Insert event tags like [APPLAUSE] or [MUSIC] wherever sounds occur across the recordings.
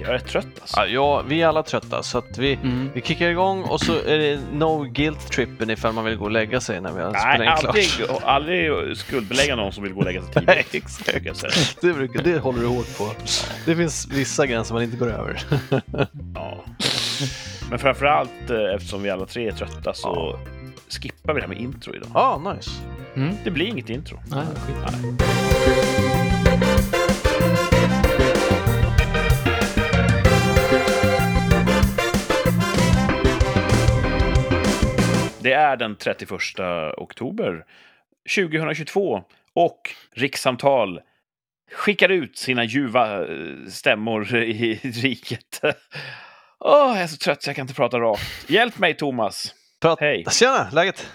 jag är trött alltså. Ja, ja, vi är alla trötta så att vi, Mm. vi kickar igång och så är det no guilt trippen ifall man vill gå och lägga sig när vi har spelat Nej, in klart. aldrig, aldrig skuldbelägga någon som vill gå och lägga sig tidigt. [LAUGHS] Nej, exakt. Det, brukar, det håller du hårt på. Det finns vissa gränser man inte går över. [LAUGHS] Ja. Men framförallt eh, eftersom vi alla tre är trötta så skippar vi det här med intro idag. Ja, ah, nice. Mm. Det blir inget intro. Nej, skit. Det är den 31 oktober 2022 och Rikssamtal skickar ut sina ljuva eh, stämmor i riket. [LAUGHS] Åh, jag är så trött så jag kan inte prata rakt. Hjälp mig, Thomas! Prat- Hej! Tjena, läget?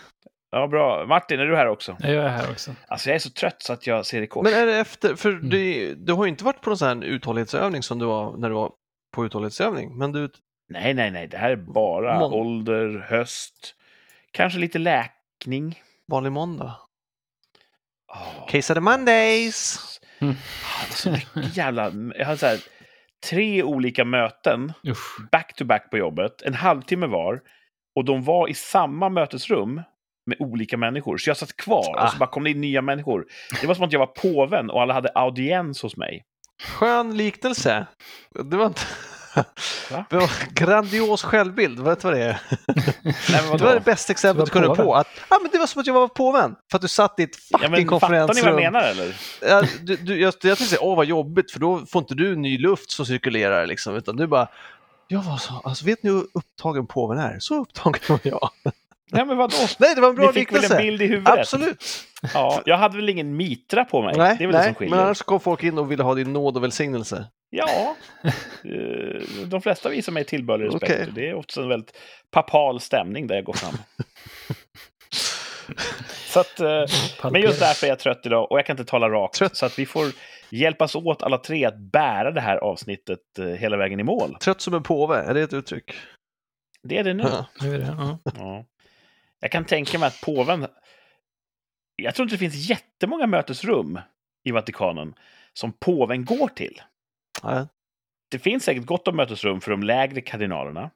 Ja, bra. Martin, är du här också? Jag är här också. Alltså, jag är så trött så att jag ser i kors. Men är det efter, för du, du har ju inte varit på någon sån här uthållighetsövning som du var när du var på uthållighetsövning, men du, Nej, nej, nej. Det här är bara Mån- ålder, höst, kanske lite läkning. vanlig måndag. Oh. Case of the Mondays! Mm. så mycket jävla... Jag hade så här, tre olika möten Usch. back to back på jobbet, en halvtimme var. Och de var i samma mötesrum med olika människor. Så jag satt kvar och så Ah. bara kom det in nya människor. Det var som att jag var påven och alla hade audiens hos mig. Skön liknelse. Det var inte... [LAUGHS] Grandios självbild, vet du vad det är? [LAUGHS] Nej, Det var det bästa exemplet du kunde på. påven. Att, ah, men det var som att jag var påven, för att du satt i ett Ja, fucking men fattar ni vad konferensrum. jag menar eller? Ja, du, du, jag, jag tänkte säga, åh vad jobbigt, för då får inte du ny luft som cirkulerar liksom, utan du bara, jag var så, alltså vet ni hur upptagen påven är? Så upptagen var jag. Nej, men vadå? [LAUGHS] Nej, det var en bra Ni fick väl en bild i huvudet? Absolut. Ja, jag hade väl ingen mitra på mig? Nej, det är väl det som nej skiljer. men annars kom folk in och ville ha din nåd och välsignelse. Ja, eh, de flesta visar mig tillbörlig respekt. Och Det är också en väldigt papal stämning där jag går fram. [LAUGHS] så att, eh, men just därför är jag trött idag och jag kan inte tala rakt. Trött. Så att vi får hjälpas åt alla tre att bära det här avsnittet eh, hela vägen i mål. Trött som en påve, är det ett uttryck? Det är det nu. Ja. Nu är det, ja. Ja. Jag kan tänka mig att påven... Jag tror inte det finns jättemånga mötesrum i Vatikanen som påven går till. Ja. Det finns säkert gott om mötesrum för de lägre kardinalerna.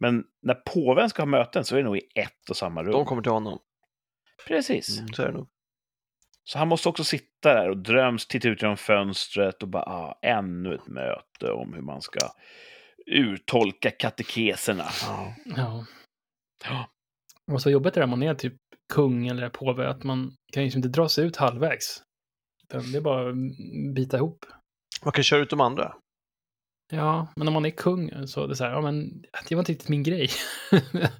Men när påven ska ha möten så är det nog i ett och samma rum. De kommer till honom. Precis. Mm, så är det nog. Så han måste också sitta där och dröms, titta ut genom fönstret och bara, ah, ännu ett möte om hur man ska uttolka katekeserna. Ja. ja. Och så jobbigt är det när man är typ kung eller påve, att man kan ju liksom inte dra sig ut halvvägs. Det är bara att bita ihop. Man kan köra ut de andra. Ja, men om man är kung så är det så här, ja men det var inte riktigt min grej. [LAUGHS]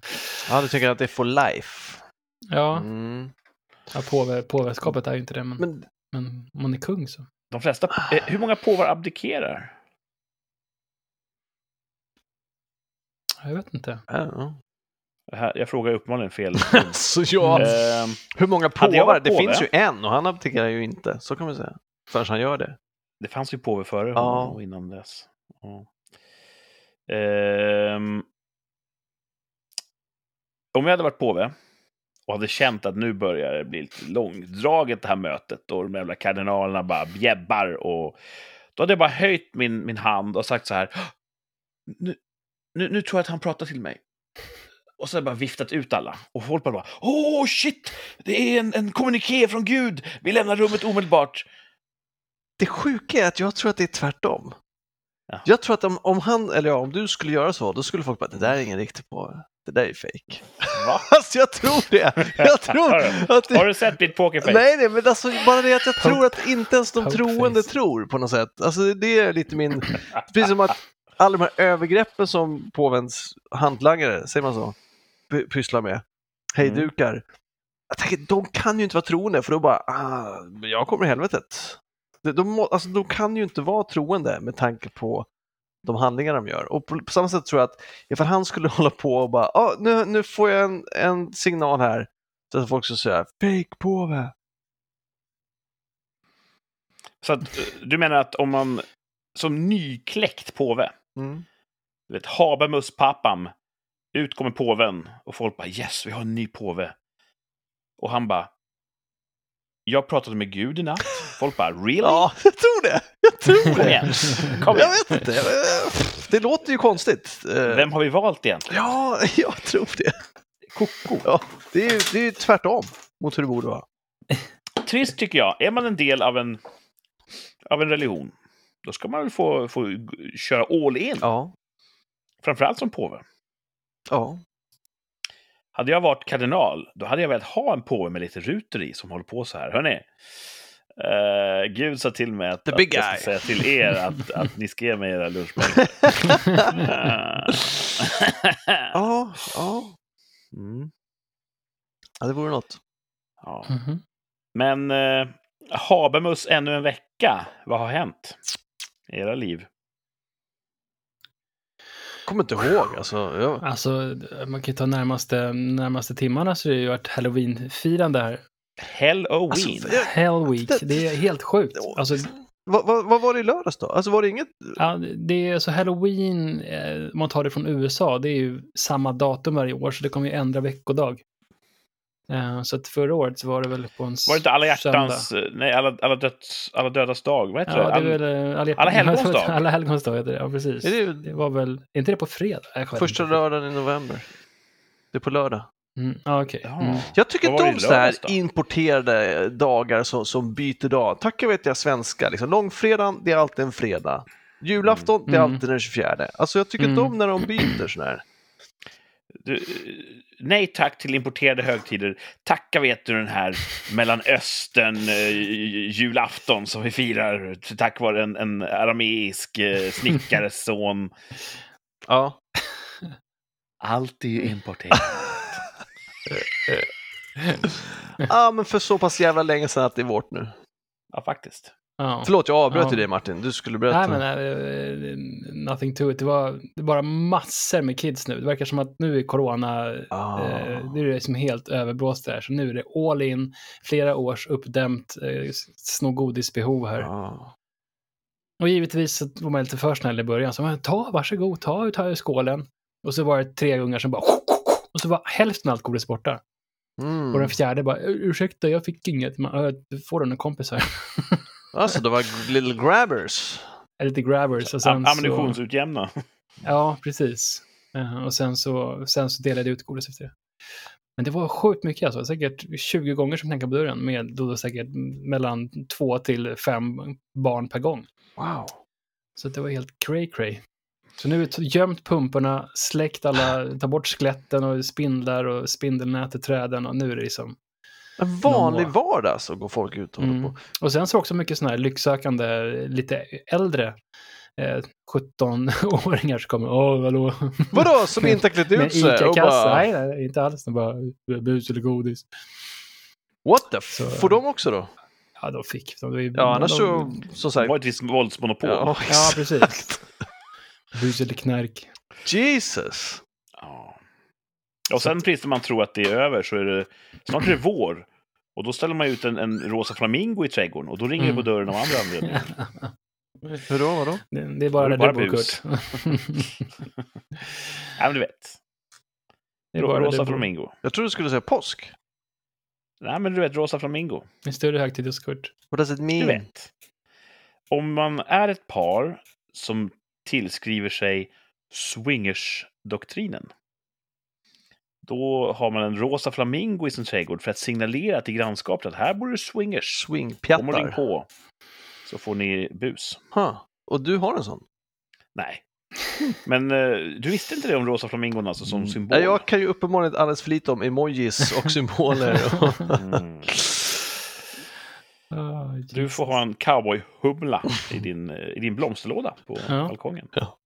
Ja, du tycker att det är for life. ja, Mm. ja påve, påveskapet är ju inte det, men, men... Men om man är kung så. De flesta, eh, hur många påvar abdikerar? Jag vet inte. ja. Här, jag frågar uppenbarligen fel. [LAUGHS] Så ja, Ehm, hur många påvar? Det finns ju en och han abdikerar ju inte. Så kan man säga. Förrän han gör det. det fanns ju påve före Ja. honom och innan dess. Ja. Ehm, om jag hade varit påve och hade känt att nu börjar det bli lite långdraget det här mötet och de jävla kardinalerna bara bjäbbar och då hade jag bara höjt min, min hand och sagt så här. Nu, nu, nu tror jag att han pratar till mig. Och så har jag bara viftat ut alla. Och folk bara, åh shit, det är en, en kommuniké från Gud, vi lämnar rummet omedelbart. Det sjuka är att jag tror att det är tvärtom. Ja. Jag tror att om, om han, eller ja, om du skulle göra så, då skulle folk bara, det där är ingen riktig påve. Det där är fake. Va? [LAUGHS] Alltså jag tror det. Jag tror Har du? att det... Har du sett mitt pokerface? Nej, nej, men alltså bara det att jag tror att inte ens de Pope troende face. tror på något sätt. Alltså det är lite min... Precis som att alla de här övergreppen som påvens hantlangare, säger man så, pysslar med, hejdukar. Jag tänker, de kan ju inte vara troende för då bara, ah, jag kommer i helvetet. De, de, alltså, de kan ju inte vara troende med tanke på de handlingar de gör. Och på, på samma sätt tror jag att ifall han skulle [LAUGHS] hålla på och bara, ah, nu, nu får jag en, en signal här, så att folk ska säga, fake påve. Så att, du menar att om man som nykläckt påve, Mm. du vet, Habemus papam, ut kommer påven och folk bara yes, vi har en ny påve. Och han bara, jag pratade med Gud i natt. Folk bara really? Ja, [LAUGHS] jag tror det. Jag tror Kom igen. Kom Jag igen. vet inte. Det låter ju konstigt. Eh, Vem har vi valt egentligen? Ja, [LAUGHS] jag tror det. Koko. Ja, det är ju det är tvärtom mot hur det borde vara. Trist tycker jag. Är man en del av en, av en religion, då ska man väl få, få köra all in. Ja. Framförallt som påve. Ja. Hade jag varit kardinal, då hade jag velat ha en påve med lite ruter i som håller på så här. Hörni, eh, Gud sa till mig att, att jag guy. ska säga till er att, [LAUGHS] att ni ska ge mig era lunchpengar. [LAUGHS] [LAUGHS] Ja, ja. mm, ja, det vore något. ja. Mhm. Men eh, Habermus ännu en vecka. Vad har hänt i era liv? Kommer inte ihåg. Alltså, jag... Alltså, man kan ju ta närmaste, närmaste timmarna så det har ju varit halloween-firande här. Halloween. Alltså, jag- Hell Week, det är helt sjukt. Alltså, vad, vad, vad var det i lördags då? Alltså var det inget? ja, det är så halloween, eh, om man tar det från USA, det är ju samma datum varje år, så det kommer ju ändra veckodag. Eh, så att förra året så var det väl på en Var det inte alla söndag. hjärtans... Nej, alla, alla, döds, alla dödas dag? Vad heter Ja, det det? väl eh, alla, Alla helgons [LAUGHS] dag. alla helgons dag heter det, ja precis. Är det Det var väl, är inte det på fredag? Första inte. lördagen i november? Det är på lördag. Mm, ja, okej. Ja. Mm. Jag tycker Vad var det de i så här då? importerade dagar som, som byter dag. Tackar vet jag svenska. Liksom. Långfredagen, det är alltid en fredag. Julafton, det är Mm. alltid den 24. Alltså jag tycker Mm. de när de byter sån här. Du, nej tack till importerade högtider. Tacka vet du den här Mellanöstern eh, julafton som vi firar tack vare en, en arameisk eh, snickares son. Ja. Allt är ju importerat. [LAUGHS] ja, men för så pass jävla länge sedan att det är vårt nu. Ja, faktiskt. Ja. Förlåt, jag avbröt Ja. dig Martin. Du skulle berätta. Nej, men eh, nothing to it. Det var, det bara massor med kids nu. Det verkar som att nu är corona, Ah. eh, det är som helt överblåst där. Så nu är det all in, flera års uppdämt eh, snå godisbehov här. Ja. Och givetvis så var man lite för snäll i början. Så man, ta, varsågod, ta, ta ur skålen. Och så var det tre ungar som bara... [LAUGHS] Och så var hälften av godis borta. Mm. Och den fjärde bara, ursäkta, jag fick inget. Man, "Ja, du får du en kompis här. [LAUGHS] Alltså, det var little grabbers. Lite grabbers. Och sen Am- så, Ammunitionsutjämna. ja, precis. Eh, Och sen så, sen så delade jag ut godis efter det. Men det var sjukt mycket alltså. Säkert 20 gånger som knacka på dörren med då säkert mellan två till fem barn per gång. Wow. Så det var helt cray cray. Så nu gömt pumporna, släckt alla, ta bort skeletten och spindlar och spindelnät i träden och nu är det liksom... En vanlig vardag så går folk ut och håller Mm. på. Och sen så också mycket sådana här lycksökande, lite äldre eh, 17-åringar som kommer. Åh, hallå? Vadå, som inte har klätt Med ut sig? Och ICA-kassa? bara, Nej, nej, inte alls. De bara bus eller godis. what the Så- Får de också då? Ja, de fick. De, de, Ja, annars de, så, som Det sagt. var ett visst våldsmonopol. Ja, Ja, precis. Bus eller knark. Jesus. Ja. Och sen precis när man tror att det är över så är det snart är det vår. Och då ställer man ut en, en rosa flamingo i trädgården och då ringer det på Mm. dörren av andra anledningar. [LAUGHS] Hur då, vadå? Det, det är bara är där det du bor. Kurt. Ja, men du vet. det är bara rosa du flamingo. Jag tror du skulle säga påsk. Nej, men du vet, rosa flamingo. En större högtid hos Kurt. What does it Du mean? vet. Om man är ett par som tillskriver sig swingers-doktrinen. Då har man en rosa flamingo i sin trädgård för att signalera till grannskapet att här bor det swingers. Swingpjattar. på. Så får ni bus. Huh. Och du har en sån? Nej. Men eh, du visste inte det om rosa flamingon alltså som symbol? Nej, Jag kan ju uppenbarligen alldeles för lite om emojis och symboler. [LAUGHS] och- Mm. [LAUGHS] Ah, Du får ha en cowboyhumla i din, eh, i din blomsterlåda på Ja. balkongen. Ja.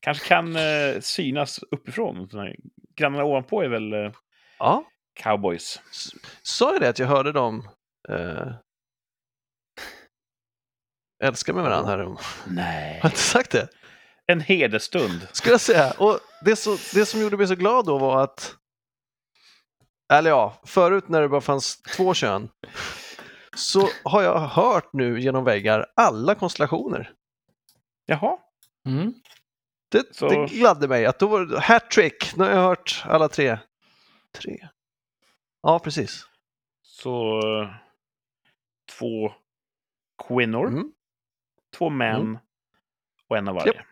Kanske kan eh, synas uppifrån. De här Grannarna ovanpå är väl eh, ja, cowboys. sa jag det att jag hörde dem eh, älska med varandra här? Har Nej. jag inte sagt det? En hedersstund. Skulle jag säga. Och det, så, det som gjorde mig så glad då var att eller ja, förut när det bara fanns två kön så har jag hört nu genom väggar alla konstellationer. Jaha. Mm. Det, Så- det gladde mig att då var det hattrick. Nu har jag hört alla tre. Tre? Ja, precis. Så eh, två kvinnor. Mm. två män Mm. och en av varje.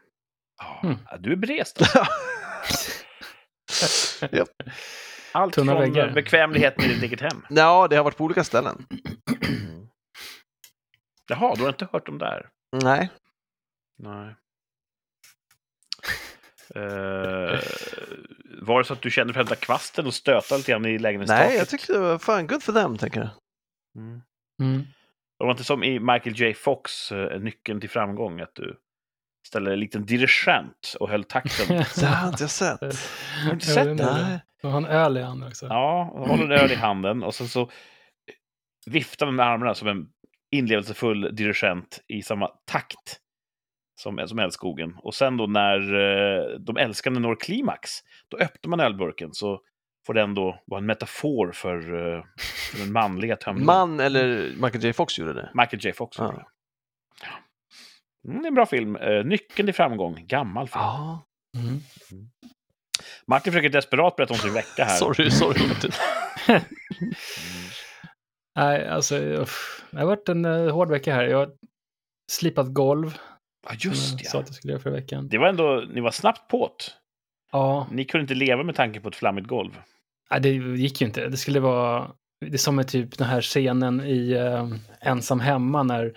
Ja, Mm. Du är berest. [LAUGHS] Japp. Allt Tunna från väggar. bekvämlighet med ditt eget hem. Ja, det har varit på olika ställen. Jaha, du har inte hört om där? Nej. Nej. Eh, var det så att du kände för att hämta kvasten och stöta lite grann i lägenhetstaket? Nej, jag tyckte det var fan good for them, tänker jag. Mm. Mm. Det var inte som i Michael J. Fox, eh, Nyckeln till framgång, att du ställde en liten dirigent och höll takten. [LAUGHS] Det har inte jag sett. Har du inte sett det? Nej. Och han öl i handen också. Ja, håller en öl i handen och sen så viftar man med armarna som en inlevelsefull dirigent i samma takt som, som Älskogen. Och sen då när eh, de älskande når klimax, då öppnar man ölburken så får den då vara en metafor för, eh, för den manliga tömningen. Man eller Michael J. Fox gjorde det. Michael J. Fox. Gjorde det. Ja. Mm, det är en bra film. Eh, Nyckeln till framgång. Gammal film. Ja. Mm. Martin försöker desperat berätta om sin vecka här. [LAUGHS] Sorry, sorry. [LAUGHS] Nej, alltså, det har varit en uh, hård vecka här. Jag har slipat golv. Ja, just jag sa ja. att jag skulle göra förra veckan. Det var ändå, ni var snabbt på det. Ja, Ni kunde inte leva med tanke på ett flammigt golv. nej, det gick ju inte. Det skulle vara... Det är som är typ den här scenen i uh, Ensam hemma när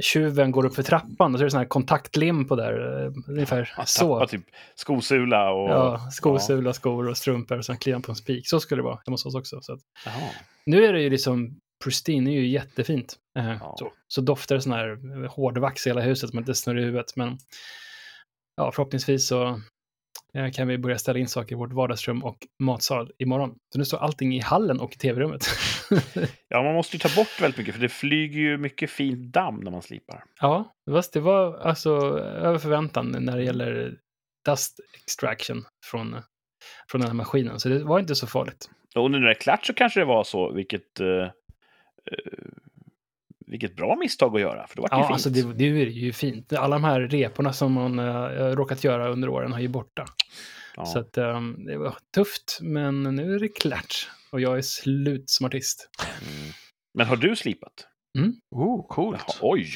tjuven går upp för trappan och så är det sån här kontaktlim på där. Uh, ungefär så. typ skosula och... Ja, skosula, skor och strumpor och sen kliar på en spik. Så skulle det vara hemma hos oss också. Så att, nu är det ju liksom pristine, är ju jättefint. Eh, Ja. så, så doftar det sån här eh, hårdvax i hela huset, man inte snurrar i huvudet. Men ja, förhoppningsvis så eh, kan vi börja ställa in saker i vårt vardagsrum och matsal imorgon. Så nu står allting i hallen och i tv-rummet. [LAUGHS] Ja, man måste ju ta bort väldigt mycket för det flyger ju mycket fint damm när man slipar. ja, fast det var alltså över förväntan när det gäller dust extraction från, från den här maskinen. Så det var inte så farligt. Och nu när det är klart så kanske det var så, vilket... eh, vilket bra misstag att göra, för det var ju Ja, fint. alltså det, det är ju fint. Alla de här reporna som man uh, råkat göra under åren har ju borta. ja. Så att, ehm, det var tufft, men nu är det klart. Och jag är slutsmartist. mm. Men har du slipat? Oh, coolt. Jaha, oj!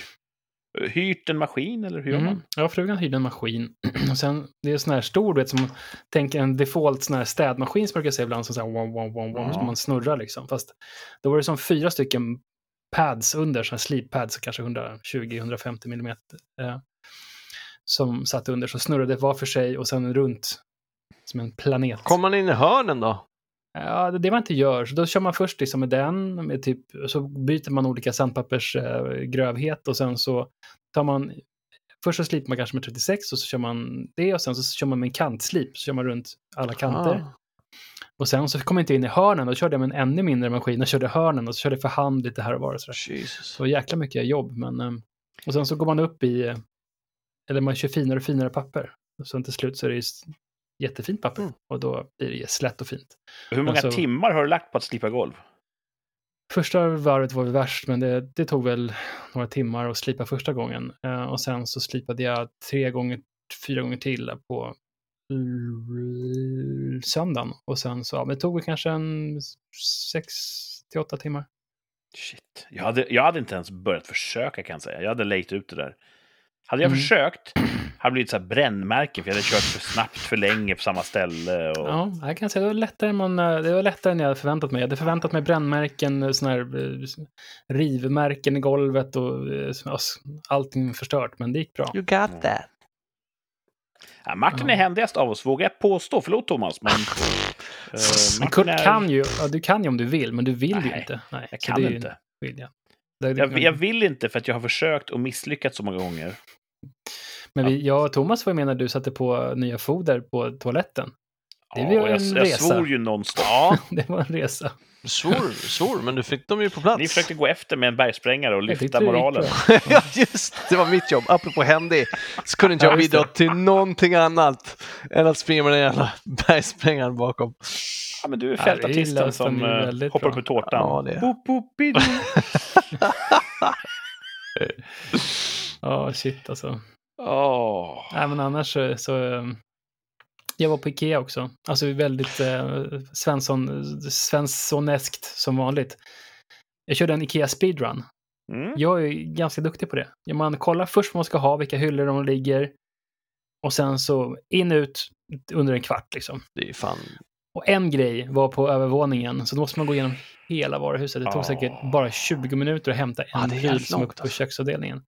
Hyrt en maskin, eller hur gör man? Mm. Ja, frugan hyrde en maskin. [CLEARS THROAT] och sen, det är sån här stor, du vet, som tänker en default sån här städmaskin som man brukar se ibland, som så här, wom, wom, wom, wom, Ja. som man snurrar liksom. Fast då var det som fyra stycken pads under, såna här sleep-pads, kanske 120-150 millimeter. Eh, som satt under, så snurrade var för sig och sen runt som en planet. Kommer man in i hörnen då? Ja, det man inte gör. Så då kör man först liksom med den, med typ, så byter man olika sandpappersgrövhet eh, grövhet och sen så tar man, först så slipar man kanske med 36 och så kör man det och sen så kör man med en kantslip, så kör man runt alla kanter. Ah. Och sen så kom jag inte in i hörnen, då körde jag med en ännu mindre maskin och körde hörnen och så körde jag för hand lite här och var och sådär. Jesus. Så jäkla mycket jobb, men... eh, Och sen så går man upp i... eh, Eller man kör finare och finare papper. Och sen till slut så är det ju s- jättefint papper. Mm. Och då blir det slätt och fint. Hur många Alltså- timmar har du lagt på att slipa golv? Första varvet var väl värst, men det, det tog väl några timmar att slipa första gången. Eh, och sen så slipade jag tre gånger, fyra gånger till på söndagen. Och sen så, ja, det tog väl kanske en sex till åtta timmar. Shit. Jag hade, jag hade inte ens börjat försöka kan jag säga. Jag hade lejt ut det där. Hade jag Mm. försökt hade blivit så här brännmärken för jag hade kört för snabbt, för länge på samma ställe. Och... Ja, jag kan säga det var lättare än, man, eh, det var lättare än jag hade förväntat mig. Jag hade förväntat mig brännmärken, såna här eh, rivmärken i golvet och eh, ja, s- allting förstört, men det gick bra. You got that. Ja, Martin Ja. är händigast av oss, vågar jag påstå. Förlåt Thomas, men... [LAUGHS] eh, Men Martin Kurt är- kan ju, ja, du kan ju om du vill, men du vill ju Nej, inte. Nej, Jag kan ju inte. skillnad. Det- det- Jag, jag vill inte för att jag har försökt och misslyckats så många gånger. Men vi, jag och Thomas var med när du satte på nya foder på toaletten. Det Ja, var jag, en jag resa. svor ju nonstop. Ja, [LAUGHS] Det var en resa. svor, svor, men du fick dem ju på plats. Ni försökte gå efter med en bergsprängare och Jag lyfta moralen. [LAUGHS] ja, just det var mitt jobb. Apropå händig, så kunde inte Ja, jag bidra till någonting annat än att springa med den jävla bergsprängaren bakom. Ja, men du är Ja, fältartisten gillar som ju eh, hoppar bra. upp med tårtan. Ja, det är- Boop, boop. [LAUGHS] Ja, shit alltså. Åh. Nej, men annars så... så eh, jag var på Ikea också. Alltså väldigt eh, Svensson, Svenssoneskt som vanligt. Jag körde en Ikea speedrun. Mm. Jag är ganska duktig på det. Man kollar först vad man ska ha, vilka hyllor de ligger. Och sen så in ut under en kvart liksom. Det är fan... Och en grej var på övervåningen, så då måste man gå igenom hela varuhuset. Det tog Ah. säkert bara 20 minuter att hämta en är bil helt som uppe på alltså. köksavdelningen.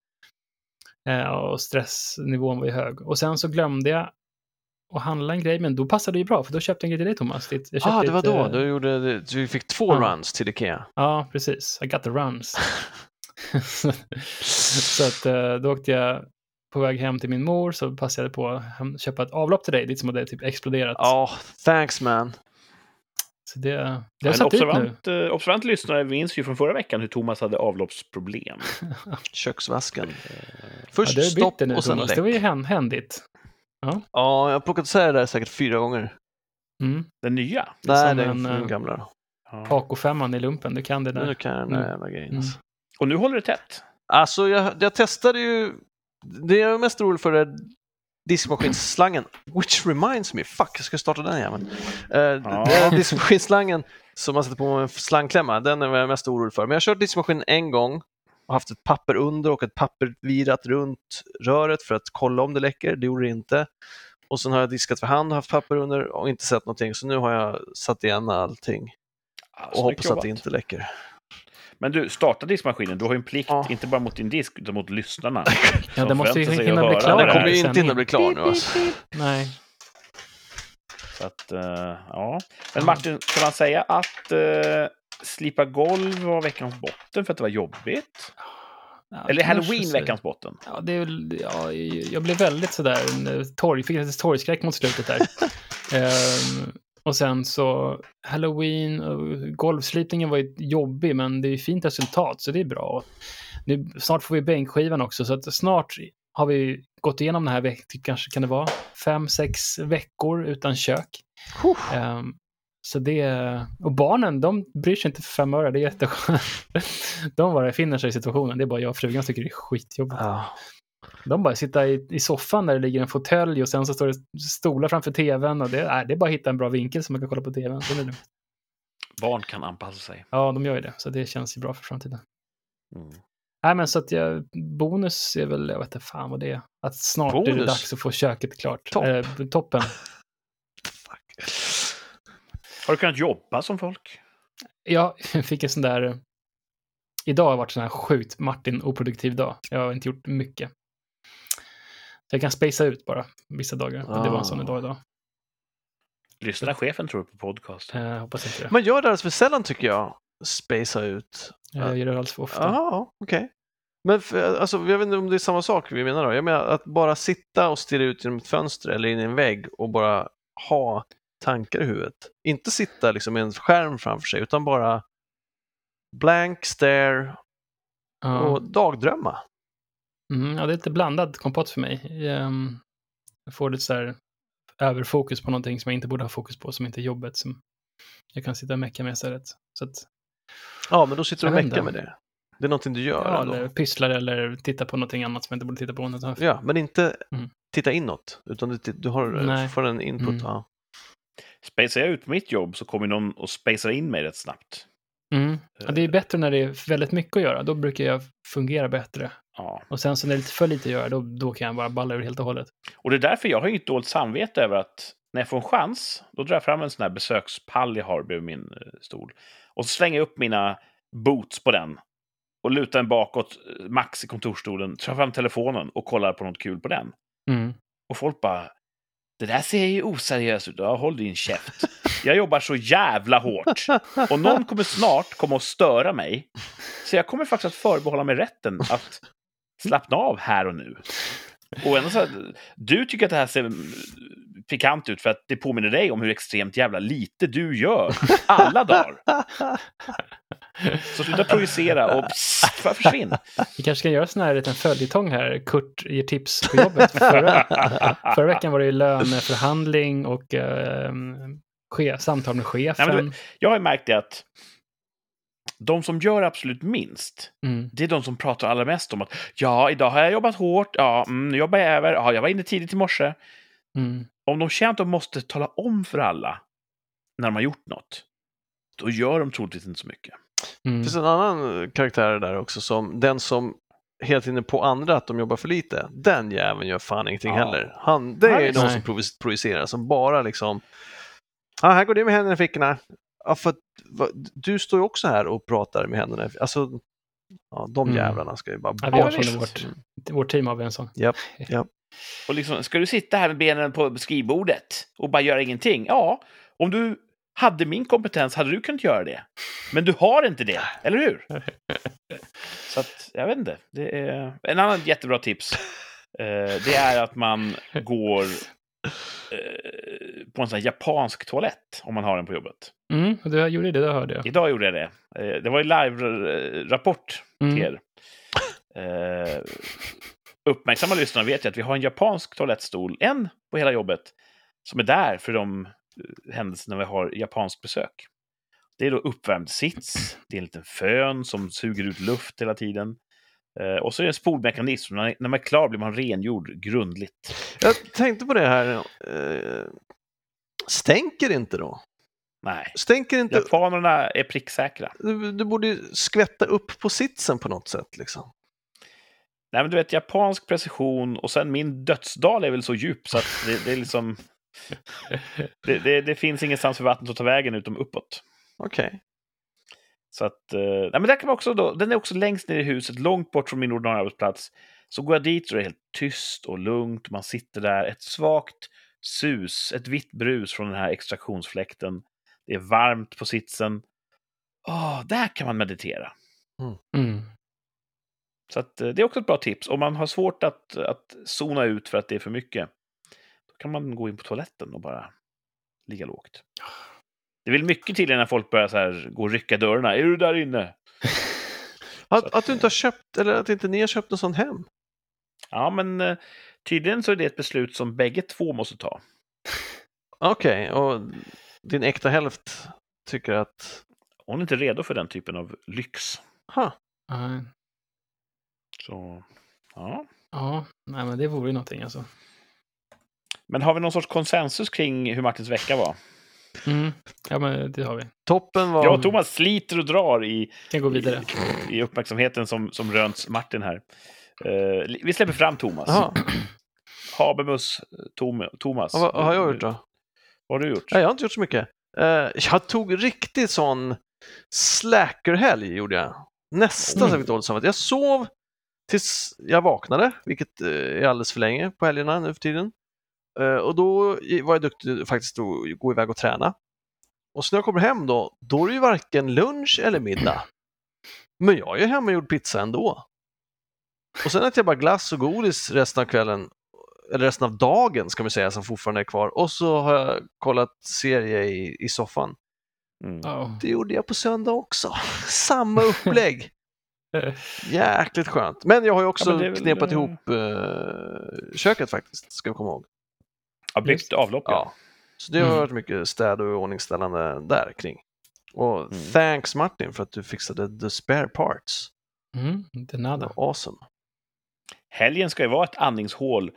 Eh, och stressnivån var ju hög. Och sen så glömde jag att handla en grej, men då passade det ju bra, för då köpte jag en grej till dig Thomas. Ditt- Jag Ah, det var ett, då. eh, Du, gjorde, du fick två Ja. runs till Ikea. Ja, precis. I got the runs. [LAUGHS] [LAUGHS] så att eh, då åkte jag på väg hem till min mor så passade jag på att köpa ett avlopp till dig, ditt som hade typ exploderat. Ja, thanks man. Det, det har En satt ut nu. observant, eh, observant lyssnare minns ju från förra veckan hur Thomas hade avloppsproblem. [LAUGHS] Köksvasken. Ja, Först bytt stopp det nu och sen Thomas. läck. Det var ju hän- händigt. Ja, jag har plockat isär det där säkert fyra gånger. Mm. Den nya. Nej, är en, den eh, gamla. Ja. Paco-femman i lumpen, du kan det Nu där. kan jag den där Mm. jävla grejen. Mm. Alltså. Och nu håller det tätt. Alltså, jag, jag testade ju... Det jag är mest orolig för är diskmaskinsslangen. Which reminds me, fuck, jag ska starta den jäveln. Uh, Ja. Diskmaskinslangen som man sätter på med en slangklämma, den är jag mest orolig för. Men jag har kört diskmaskinen en gång och haft ett papper under och ett papper virat runt röret för att kolla om det läcker. Det gjorde det inte. Och sen har jag diskat för hand och haft papper under och inte sett någonting. Så nu har jag satt igen allting och snyggt hoppas att det inte läcker. Men du, starta diskmaskinen. Du har ju en plikt, Ja. inte bara mot din disk, utan mot lyssnarna. [LAUGHS] Ja, det måste ju hinna bli höra klar. det Den kommer ju inte hinna bli klar nu alltså. Nej. Så att, eh, ja. Men Martin, kan man säga att uh, slipa golv var veckans botten för att det var jobbigt? Ja, Eller halloween veckans botten? Ja, det är, väl- ja, jag blev väldigt sådär, torg, fick lite torgskräck mot slutet där. [LAUGHS] Ehm, och sen så, halloween, och golvslipningen var ju jobbig, men det är ju fint resultat, så det är bra. Nu, snart får vi bänkskivan också, så att snart har vi gått igenom den här veckan, kanske kan det vara, fem, sex veckor utan kök. Ehm, så det, och barnen, de bryr sig inte för fem öre, det är jätteskönt. [LAUGHS] De bara finner sig i situationen, det är bara jag och frugan som tycker det är skitjobbigt. Ja. De bara sitter i, i soffan där det ligger en fåtölj och sen så står det stolar framför tvn och det, är, det är bara att hitta en bra vinkel så man kan kolla på tvn. Barn kan anpassa sig. Ja, de gör ju det, så det känns ju bra för framtiden. Mm. Nej, men så att jag, bonus är väl, jag vet inte fan vad det är. Att snart är det Bonus? dags att få köket klart. Topp. Eh, toppen. [LAUGHS] Har du kunnat jobba som folk? Jag fick en sån där... Idag har varit en sån här sjukt Martin oproduktiv dag. Jag har inte gjort mycket. Jag kan spacea ut bara vissa dagar. Och det var en sån Ah. dag idag. Lyssnar chefen tror du på podcast? Eh, hoppas inte det. Man gör det alldeles för sällan tycker jag. Spacea ut. Jag gör det alldeles för ofta. Jaha, okej. Men för, alltså, jag vet inte om det är samma sak vi menar då. Jag menar att bara sitta och stirra ut genom ett fönster eller in i en vägg och bara ha tankar i huvudet. Inte sitta liksom med en skärm framför sig utan bara blank stare Ja. och dagdrömma. Mm, ja, det är lite blandad kompott för mig. Ehm, Jag får lite så här överfokus på någonting som jag inte borde ha fokus på, som inte är jobbet. Som jag kan sitta och mecka med istället. Så att, Ja, men då sitter du och meckar med det. Det är någonting du gör. ja, ändå. eller pysslar eller tittar på någonting annat som jag inte borde titta på. Ja, men inte Mm. titta inåt, utan du, du har, Nej. får en input. Mm. Ja. Spacear jag ut mitt jobb så kommer någon och spacear in mig rätt snabbt. Mm. Ja, det är bättre när det är väldigt mycket att göra. Då brukar jag fungera bättre. Ja. Och sen så när det är lite för lite att göra, då, då kan jag bara balla ur helt och hållet. Och det är därför jag har inget dåligt samvete över att när jag får en chans, då drar jag fram en sån här besökspall jag har bredvid min eh, stol. Och så slänger jag upp mina boots på den. Och lutar den bakåt, eh, max i kontorsstolen, tar fram telefonen och kollar på något kul på den. Mm. Och folk bara, det där ser ju oseriöst ut. Ja, håll din käft. Jag jobbar så jävla hårt. Och någon kommer snart komma och störa mig. Så jag kommer faktiskt att förbehålla mig rätten att slappna av här och nu. Och ändå så här, du tycker att det här ser pikant ut för att det påminner dig om hur extremt jävla lite du gör alla dagar. Så sluta projicera och pss, försvinn. Vi kanske ska göra sån här liten följetong här. Kurt ger tips på jobbet. Förra, förra veckan var det ju löneförhandling och eh, che, samtal med chefen. Nej, men Jag har märkt det att de som gör absolut minst, mm. det är de som pratar allra mest om att ja, idag har jag jobbat hårt, ja, mm, nu jobbar jag över, ja, jag var inne tidigt i morse. Mm. Om de känner att de måste tala om för alla när de har gjort något, då gör de troligtvis inte så mycket. Det Mm. finns en annan karaktär där också, som den som hela tiden på andra att de jobbar för lite. Den jäveln gör fan ingenting Ja. heller. Han, det är Nej. någon Nej. som projicerar, som bara liksom... Ah, här går du med händerna i fickorna. Ja, för att, va, du står ju också här och pratar med händerna Alltså, ja, de Mm. jävlarna ska ju bara Ja, vi har vårt, vårt team har vi en sån. [LAUGHS] Japp. Och liksom, ska du sitta här med benen på skrivbordet och bara göra ingenting? Ja, om du hade min kompetens hade du kunnat göra det. Men du har inte det, eller hur? [LAUGHS] Så att, jag vet inte. Det är... En annan jättebra tips, eh, det är att man går eh, på en sån här japansk toalett, om man har den på jobbet. Mm, du gjorde det, det hörde jag. Idag gjorde jag det. Eh, det var ju live-rapport Mm. till er. Eh, uppmärksamma lyssnare vet ju att vi har en japansk toalettstol, en på hela jobbet, som är där för de eh, händelserna vi har japansk besök. Det är då uppvärmd sits, det är en liten fön som suger ut luft hela tiden. Eh, och så är det en spolmekanism, när, när man är klar blir man rengjord grundligt. Jag tänkte på det här. Eh, stänker inte då? Nej, Stänker inte? japanerna är pricksäkra. Du, du borde skvätta upp på sitsen på något sätt. Liksom. Nej, men du vet, japansk precision och sen min dödsdal är väl så djup så att det, det är liksom... [LAUGHS] Det, det, det finns ingenstans för vattnet att ta vägen utom uppåt. Okej. Så att... eh, nej, men där kan man också då, den är också längst ner i huset, långt bort från min ordinarie arbetsplats. Så går jag dit är det helt tyst och lugnt. Man sitter där, ett svagt sus, ett vitt brus från den här extraktionsfläkten. Det är varmt på sitsen. Åh, där kan man meditera. Mm. Så att, eh, det är också ett bra tips. Om man har svårt att, att zona ut för att det är för mycket, kan man gå in på toaletten och bara ligga lågt. [SIGHS] Det vill mycket till när folk börjar så här, gå och rycka dörrarna. Är du där inne? Att, [LAUGHS] att, att du inte har köpt, eller att inte ni har köpt en sån hem? Ja, men eh, tydligen så är det ett beslut som bägge två måste ta. [LAUGHS] Okej, och din äkta hälft tycker att... Hon är inte redo för den typen av lyx. Ha, Nej. Så, ja. Ja, nej, men det vore ju någonting alltså. Men har vi någon sorts konsensus kring hur Martins vecka var? Mm. Ja, men det har vi. toppen var... Jag och Thomas sliter och drar i, Kan gå vidare. i, i uppmärksamheten som, som rönts Martin här. Eh, vi släpper fram Thomas. Jaha, [CLEARS THROAT] Habemus Tom, Thomas. ja, vad har jag gjort då? Vad har du gjort? Nej, jag har inte gjort så mycket. Eh, jag tog riktigt sån slackerhelg gjorde jag. Nästan så Mm. jag fick dåligt samvete. Jag sov tills jag vaknade, vilket eh, är alldeles för länge på helgerna nu för tiden. Eh, och då var jag duktig faktiskt att gå iväg och träna. Och så när jag kommer hem då, då är det ju varken lunch eller middag. Men jag är hemmagjord pizza ändå. Och sen äter jag bara glass och godis resten av kvällen, eller resten av dagen ska man säga, som fortfarande är kvar. Och så har jag kollat serie i, i soffan. Mm. Ja. Det gjorde jag på söndag också. [LAUGHS] Samma upplägg. [LAUGHS] Jäkligt skönt. Men jag har ju också Ja, väl, knepat eh, ihop eh, köket faktiskt, ska vi komma ihåg. Ja, byggt avlopp, ja. Ja. Så det har Mm. varit mycket städ och ordningställande där kring. Och Mm. thanks Martin för att du fixade the spare parts. Mm, inte Det nada. awesome. Helgen ska ju vara ett andningshål.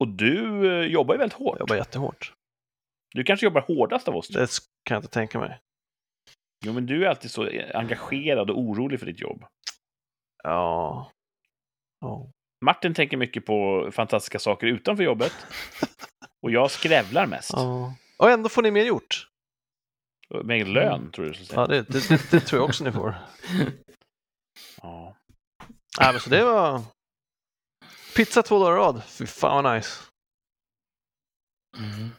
Och du eh, jobbar ju väldigt hårt. Jag jobbar jättehårt. Du kanske jobbar hårdast av oss. Det kan jag inte tänka mig. Jo, men du är alltid så engagerad och orolig för ditt jobb. Ja. ja. Martin tänker mycket på fantastiska saker utanför jobbet. [LAUGHS] Och jag skrävlar mest. ja. Och ändå får ni mer gjort. Med lön, tror du skulle säga. Ja, det, det, det, det tror jag också ni får. [LAUGHS] Ja. Nej, men så det var pizza två dagar i rad. Fy fan vad nice. Mm.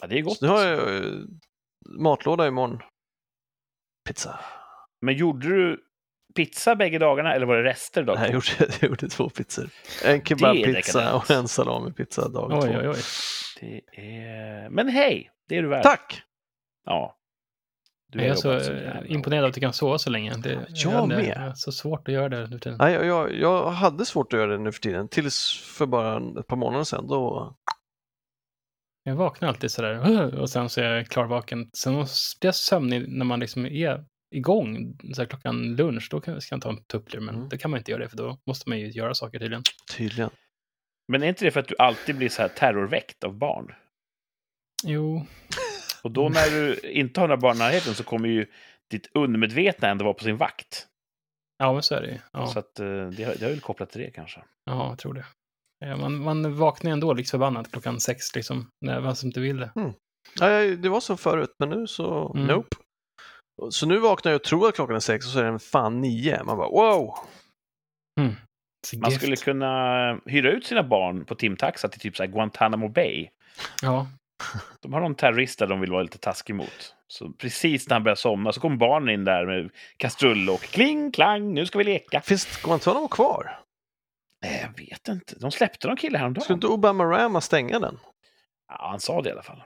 ja, det är gott. Så nu har jag eh, matlåda imorgon. Pizza. Men gjorde du pizza bägge dagarna eller var det rester dag Nej, jag gjorde, jag gjorde två pizzor. En kebabpizza och en salamipizza dag Oj, två. oj, oj. Det är... Men hej, det är du värd. Tack! Ja. Du Jag är så eh, imponerad av att du kan sova så länge. Det, Jag inte, med. Det är så svårt att göra det nu för tiden. Nej, jag, jag, jag hade svårt att göra det nu för tiden. Tills för bara ett par månader sedan. Då... Jag vaknar alltid sådär [LAUGHS] och sen så är jag klarvaken. Sen blir jag sömnig när man liksom är igång. Så här, klockan lunch, då kan, ska jag ta en tupplur. Men Mm. det kan man inte göra det för då måste man ju göra saker tydligen. Tydligen. Men är inte det för att du alltid blir så här terrorväckt av barn? Jo, Och då när du inte har några barn i närheten så kommer ju ditt undermedvetna ändå var på sin vakt. Ja, men så är det ju. Ja, Så att, eh, det, har- det har väl kopplat till det kanske. ja jag tror det. Ja, Man, man vaknar ju ändå liksom förbannat klockan sex, liksom, när man som inte vill det. Ja, jag- det var så förut, men nu så, Mm. nope. Så nu vaknar jag och tror att klockan är sex och så är den fan nio. Man bara wow! Så Man gift. skulle kunna hyra ut sina barn på timtaxa till typ så här Guantanamo Bay. Ja, De har någon terrorist där de vill vara lite taskig mot. Så precis när han börjar somna så kommer barnen in där med kastrull och kling, klang, nu ska vi leka. Finns Guantanamo kvar? Nej, jag vet inte. De släppte någon kille häromdagen. Skulle inte Obama Rama stänga den? Ja, han sa det i alla fall.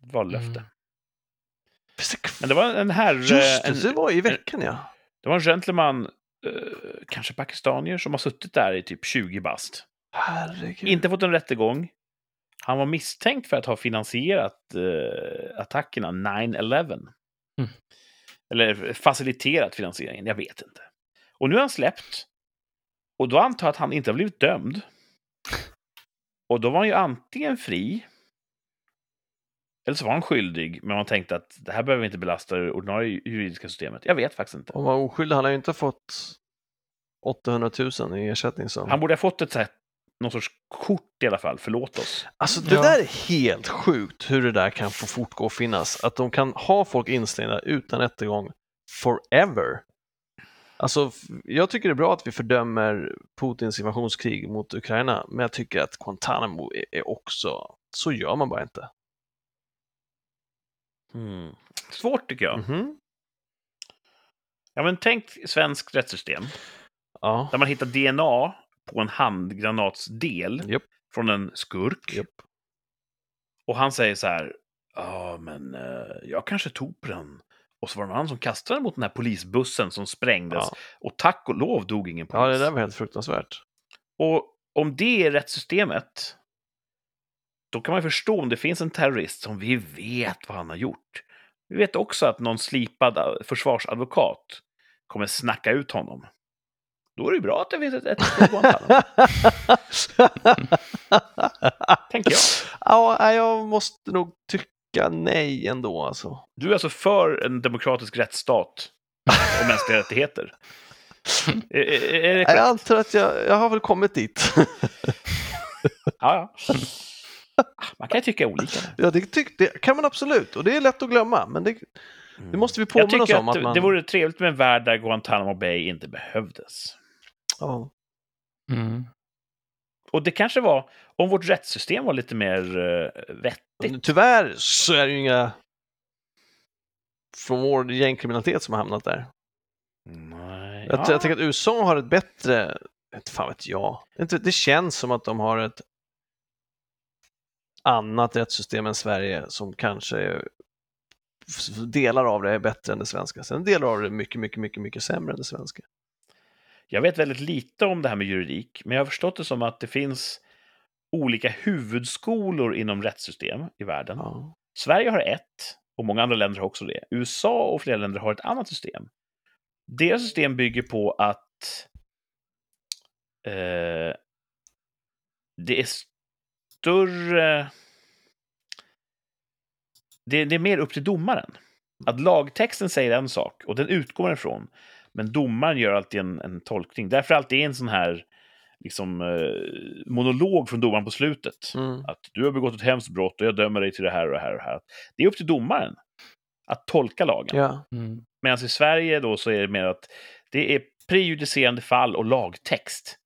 Det var löfte. Mm. Men det var en herre, Just det, en, det var i veckan ja. det var en gentleman, eh, kanske pakistanier, som har suttit där i typ 20 bast. Herregud. Inte fått en rättegång. Han var misstänkt för att ha finansierat eh, attackerna 9-11. Mm. Eller faciliterat finansieringen, jag vet inte. Och nu är han släppt. Och då antar jag att han inte har blivit dömd. Och då var han ju antingen fri, eller så var han skyldig, men man tänkte att det här behöver vi inte belasta det ordinarie juridiska systemet. Jag vet faktiskt inte. Om han var oskyldig, han har ju inte fått 800 000 i ersättning. Så. Han borde ha fått ett här, någon sorts kort i alla fall, förlåt oss. Alltså det Ja. där är helt sjukt hur det där kan få fortgå och finnas. Att de kan ha folk instängda utan rättegång forever. Alltså, jag tycker det är bra att vi fördömer Putins invasionskrig mot Ukraina, men jag tycker att Guantanamo är också, så gör man bara inte. Hmm. Svårt tycker jag. Mhm. Ja, men tänk svenskt rättssystem Ja, där man hittar DNA på en handgranatsdel Japp. från en skurk. Japp. Och han säger så här, ja men eh, jag kanske tog på den. Och så var det någon annan som kastade den mot den här polisbussen som sprängdes. ja. Och tack och lov dog ingen polis. ja, det där var helt fruktansvärt. Och om det är rättssystemet, då kan man ju förstå om det finns en terrorist som vi vet vad han har gjort. Vi vet också att någon slipad eh, försvarsadvokat kommer snacka ut honom. Då är det bra att det finns ett, ett, Guantanamo, [LAUGHS] tänker jag. Ja, jag måste nog tycka nej ändå alltså. Du är alltså för en demokratisk rättsstat och mänskliga rättigheter? [LAUGHS] Är, är, Jag antar att jag, jag har väl kommit dit. Ja, ja. Man kan ju tycka olika. ja, det, tyck, det kan man absolut och det är lätt att glömma, men det, det måste vi Mm. Jag påminna oss tycker om. att Att man... det vore trevligt med en värld där Guantanamo Bay inte behövdes. ja. Mm. Och det kanske var, om vårt rättssystem var lite mer uh, vettigt. Tyvärr så är det ju inga från vår gängkriminalitet som har hamnat där. Nej. Jag, jag tänker att USA har ett bättre, inte fan vet jag, det känns som att de har ett annat rättssystem än Sverige som kanske delar av det är bättre än det svenska. Sen delar av det är mycket, mycket, mycket, mycket sämre än det svenska. Jag vet väldigt lite om det här med juridik, men jag har förstått det som att det finns olika huvudskolor inom rättssystem i världen. Ja. Sverige har ett, och många andra länder har också det. USA och flera länder har ett annat system. Deras system bygger på att eh, det är större... Det, det är mer upp till domaren. Att lagtexten säger en sak och den utgår ifrån. Men domaren gör alltid en, en tolkning. Därför är alltid en sån här liksom, eh, monolog från domaren på slutet. Mm. Att du har begått ett hemskt brott och jag dömer dig till det här och det här och det här. Det är upp till domaren att tolka lagen. Ja. Mm. Medan i Sverige då så är det mer att det är prejudicerande fall och lagtext.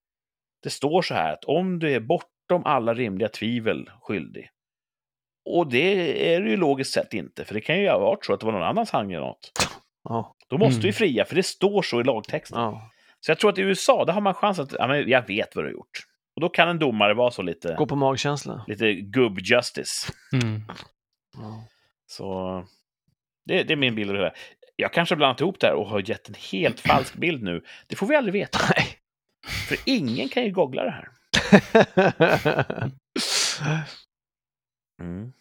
Det står så här att om du är bortom alla rimliga tvivel skyldig. Och det är det ju logiskt sett inte, för det kan ju ha varit så att det var någon annans handgranat. Ja. Då måste Mm. ju fria, för det står så i lagtexten. Ja. Så jag tror att i USA, där har man chans att, ja men jag vet vad du har gjort. Och då kan en domare vara så lite, Gå på magkänsla. lite gubb-justice. Mm. Ja. Så det, det är min bild av det här. Jag kanske har blandat ihop det här och har gett en helt falsk bild nu. Det får vi aldrig veta. Nej. För ingen kan ju googla det här. [LAUGHS] Mm.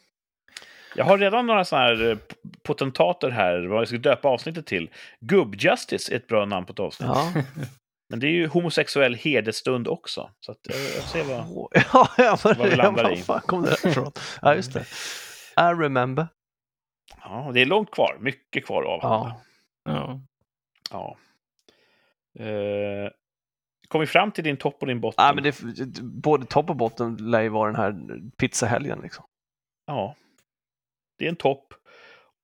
Jag har redan några sådana här eh, potentater här, vad jag ska döpa avsnittet till. Gubb-justice är ett bra namn på ett avsnitt. ja. [LAUGHS] Men det är ju homosexuell hedersstund också. Så att, eh, jag får se vad... [LAUGHS] ja, ja, men, Vad vi landar var i. fan kom det där ifrån? Ja, just det. I remember. Ja, det är långt kvar. Mycket kvar att avhandla. Ja. Ja. Ja. Eh, kom vi fram till din topp och din botten? Nej, men det, både topp och botten lär ju vara den här pizzahelgen. Liksom. Ja. Det är en topp.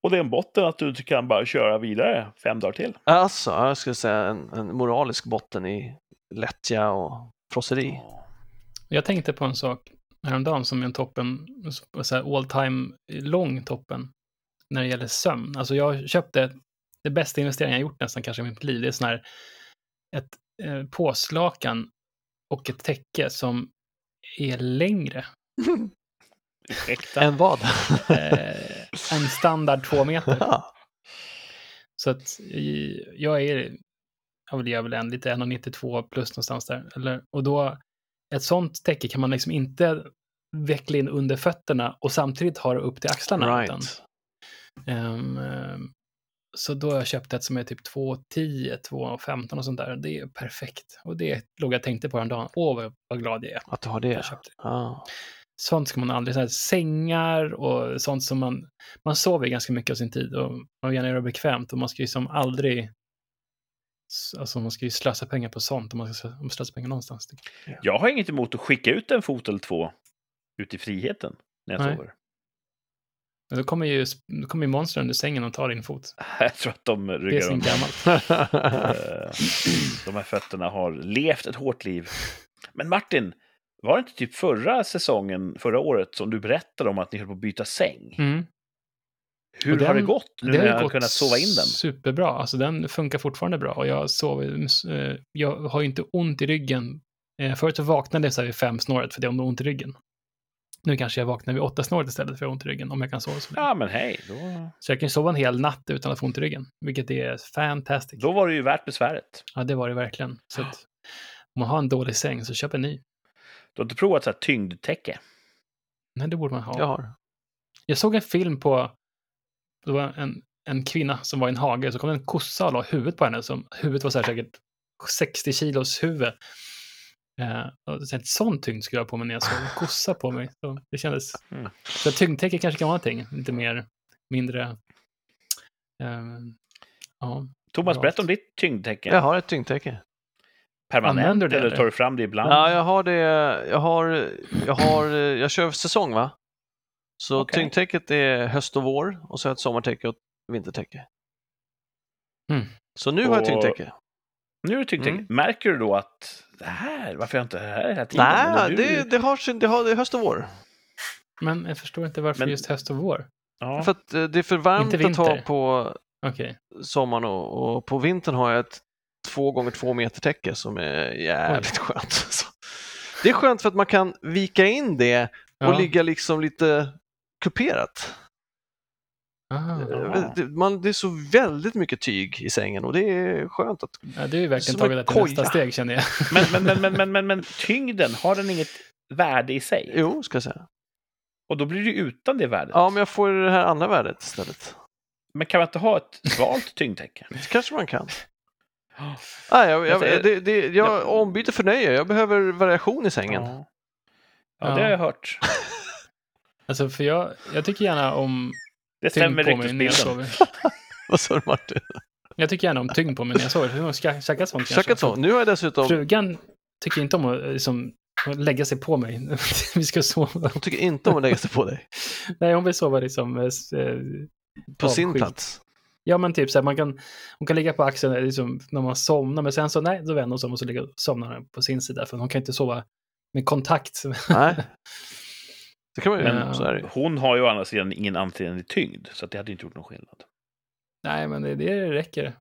Och det är en botten att du kan bara köra vidare fem dagar till. Alltså, jag skulle säga en, en moralisk botten i lättja och frosseri. Jag tänkte på en sak häromdagen som är en toppen, så här all time lång toppen, när det gäller sömn. Alltså jag köpte det bästa investeringen jag gjort nästan kanske i mitt liv. Det är sån här, ett eh, påslakan och ett täcke som är längre. Ursäkta. En vad? Eh, en standard två meter. Ja. Så att i- jag är, jag vill jag väl en lite 1,92 plus någonstans där. Eller, och då, ett sånt täcke kan man liksom inte veckla in under fötterna och samtidigt ha det upp till axlarna. Utan, right. ehm, ehm, så då har jag köpt ett som är typ 2,10, 2,15 och sånt där. Det är perfekt. Och det låg jag tänkte på häromdagen. Åh, vad, vad glad jag är. Att du har det. Jag köpte. Ja. Sånt ska man aldrig, så här, sängar och sånt som man, man sover ganska mycket av sin tid och man vill gärna göra det bekvämt och man ska ju som aldrig, alltså man ska ju slösa pengar på sånt om man ska slö- slösa pengar någonstans. Jag har inget emot att skicka ut en fot eller två ut i friheten när jag Nej. sover. Men då kommer ju, då kommer ju monstren under sängen och tar din fot. [LAUGHS] Jag tror att de är ryggar gammalt. [LAUGHS] Eh, De här fötterna har levt ett hårt liv. Men Martin, var det inte typ förra säsongen, förra året, som du berättade om att ni höll på att byta säng? Mm. Hur Och har det den- gått nu Det när har jag har kunnat sova in den? superbra. Alltså den funkar fortfarande bra och jag sover, eh, jag har ju inte ont i ryggen. Eh, Förut vaknade jag så här vid fem snåret för det har ont i ryggen. Nu kanske jag vaknar vid åtta snåret istället för jag har ont i ryggen om jag kan sova så länge. Ja, men hej, då, Så jag kan sova en hel natt utan att få ont i ryggen, vilket är fantastiskt. då var det ju värt besväret. Ja, det var det verkligen. Så att, om man har en dålig säng så köp en ny. Du har inte provat så här tyngdtäcke? Nej, det borde man ha. Jag har. Jag såg en film på, det var en, en kvinna som var i en hage, så kom det en kossa och la huvudet på henne. Som, huvudet var så här säkert 60 kilos huvud. Eh, och så ett sånt tyngd skulle jag ha på mig när jag såg en kossa på mig. Så det kändes... Mm. Så tyngdtäcke kanske kan vara någonting, lite mer, mindre... ehm, ja. Thomas, berätta om ditt tyngdtäcke. Jag har ett tyngdtäcke. Permanent, Använder du det, eller tar du fram det ibland? Ja, jag har det. Jag har, jag har, jag kör säsong va? Så Okej. tyngdtäcket är höst och vår och så har jag ett sommartäcke och ett vintertäcke. Mm. Så nu har jag Och- tyngdtäcke. Nu är det tyngdtäcke. Mm. Märker du då att det här, varför jag inte här hela tiden? Nej, du- det, det, har, sin- det, har, det är höst och vår. Men jag förstår inte varför Men- just höst och vår. Ja. För att eh, det är för varmt att ha på Okej. sommaren och, och på vintern har jag ett två gånger två meter täcke som är jävligt skönt. [LAUGHS] Så. Det är skönt för att man kan vika in det och Ja. ligga liksom lite kuperat. Ah, Ja. Det, man, det är så väldigt mycket tyg i sängen och det är skönt att... ja, det är ju verkligen tagit det till nästa steg känner jag. [LAUGHS] Men, men, men, men, men, men, men tyngden, har den inget värde i sig? Jo, ska jag säga. Och då blir ju utan det värdet. Ja, men jag får det här andra värdet istället. Men kan man inte ha ett svalt tyngdtäcke? [LAUGHS] Det kanske man kan. [GASPS] Nej, jag, jag, Jag- det, det, jag ombyter för nöje. Jag behöver variation i sängen. Ja. ja, det har jag hört. [LAUGHS] Alltså, för jag, jag tycker gärna om Det stämmer på mig när jag ryktesbilden. sover. [LAUGHS] Vad sa du Martin? Jag tycker gärna om tyngd på mig när jag sover. Jag ska käka sånt kanske. Käkat så. Nu har jag dessutom... Frugan tycker inte om att liksom, lägga sig på mig. [LAUGHS] Vi ska sova. Hon tycker inte om att lägga sig på dig. [LAUGHS] Nej, hon vill sova liksom... eh, eh, På sin avskilt. plats. Ja, men typ så här, man kan, hon kan ligga på axeln eh, liksom, när man somnar, men sen så nej, då vänder hon sig om och så ligger, somnar hon på sin sida, för hon kan inte sova med kontakt. Nej. Det kan man ju. Men- så är det ju. Hon har ju å andra sidan ingen ansenlig tyngd, så att det hade inte gjort någon skillnad. nej, men det, det räcker.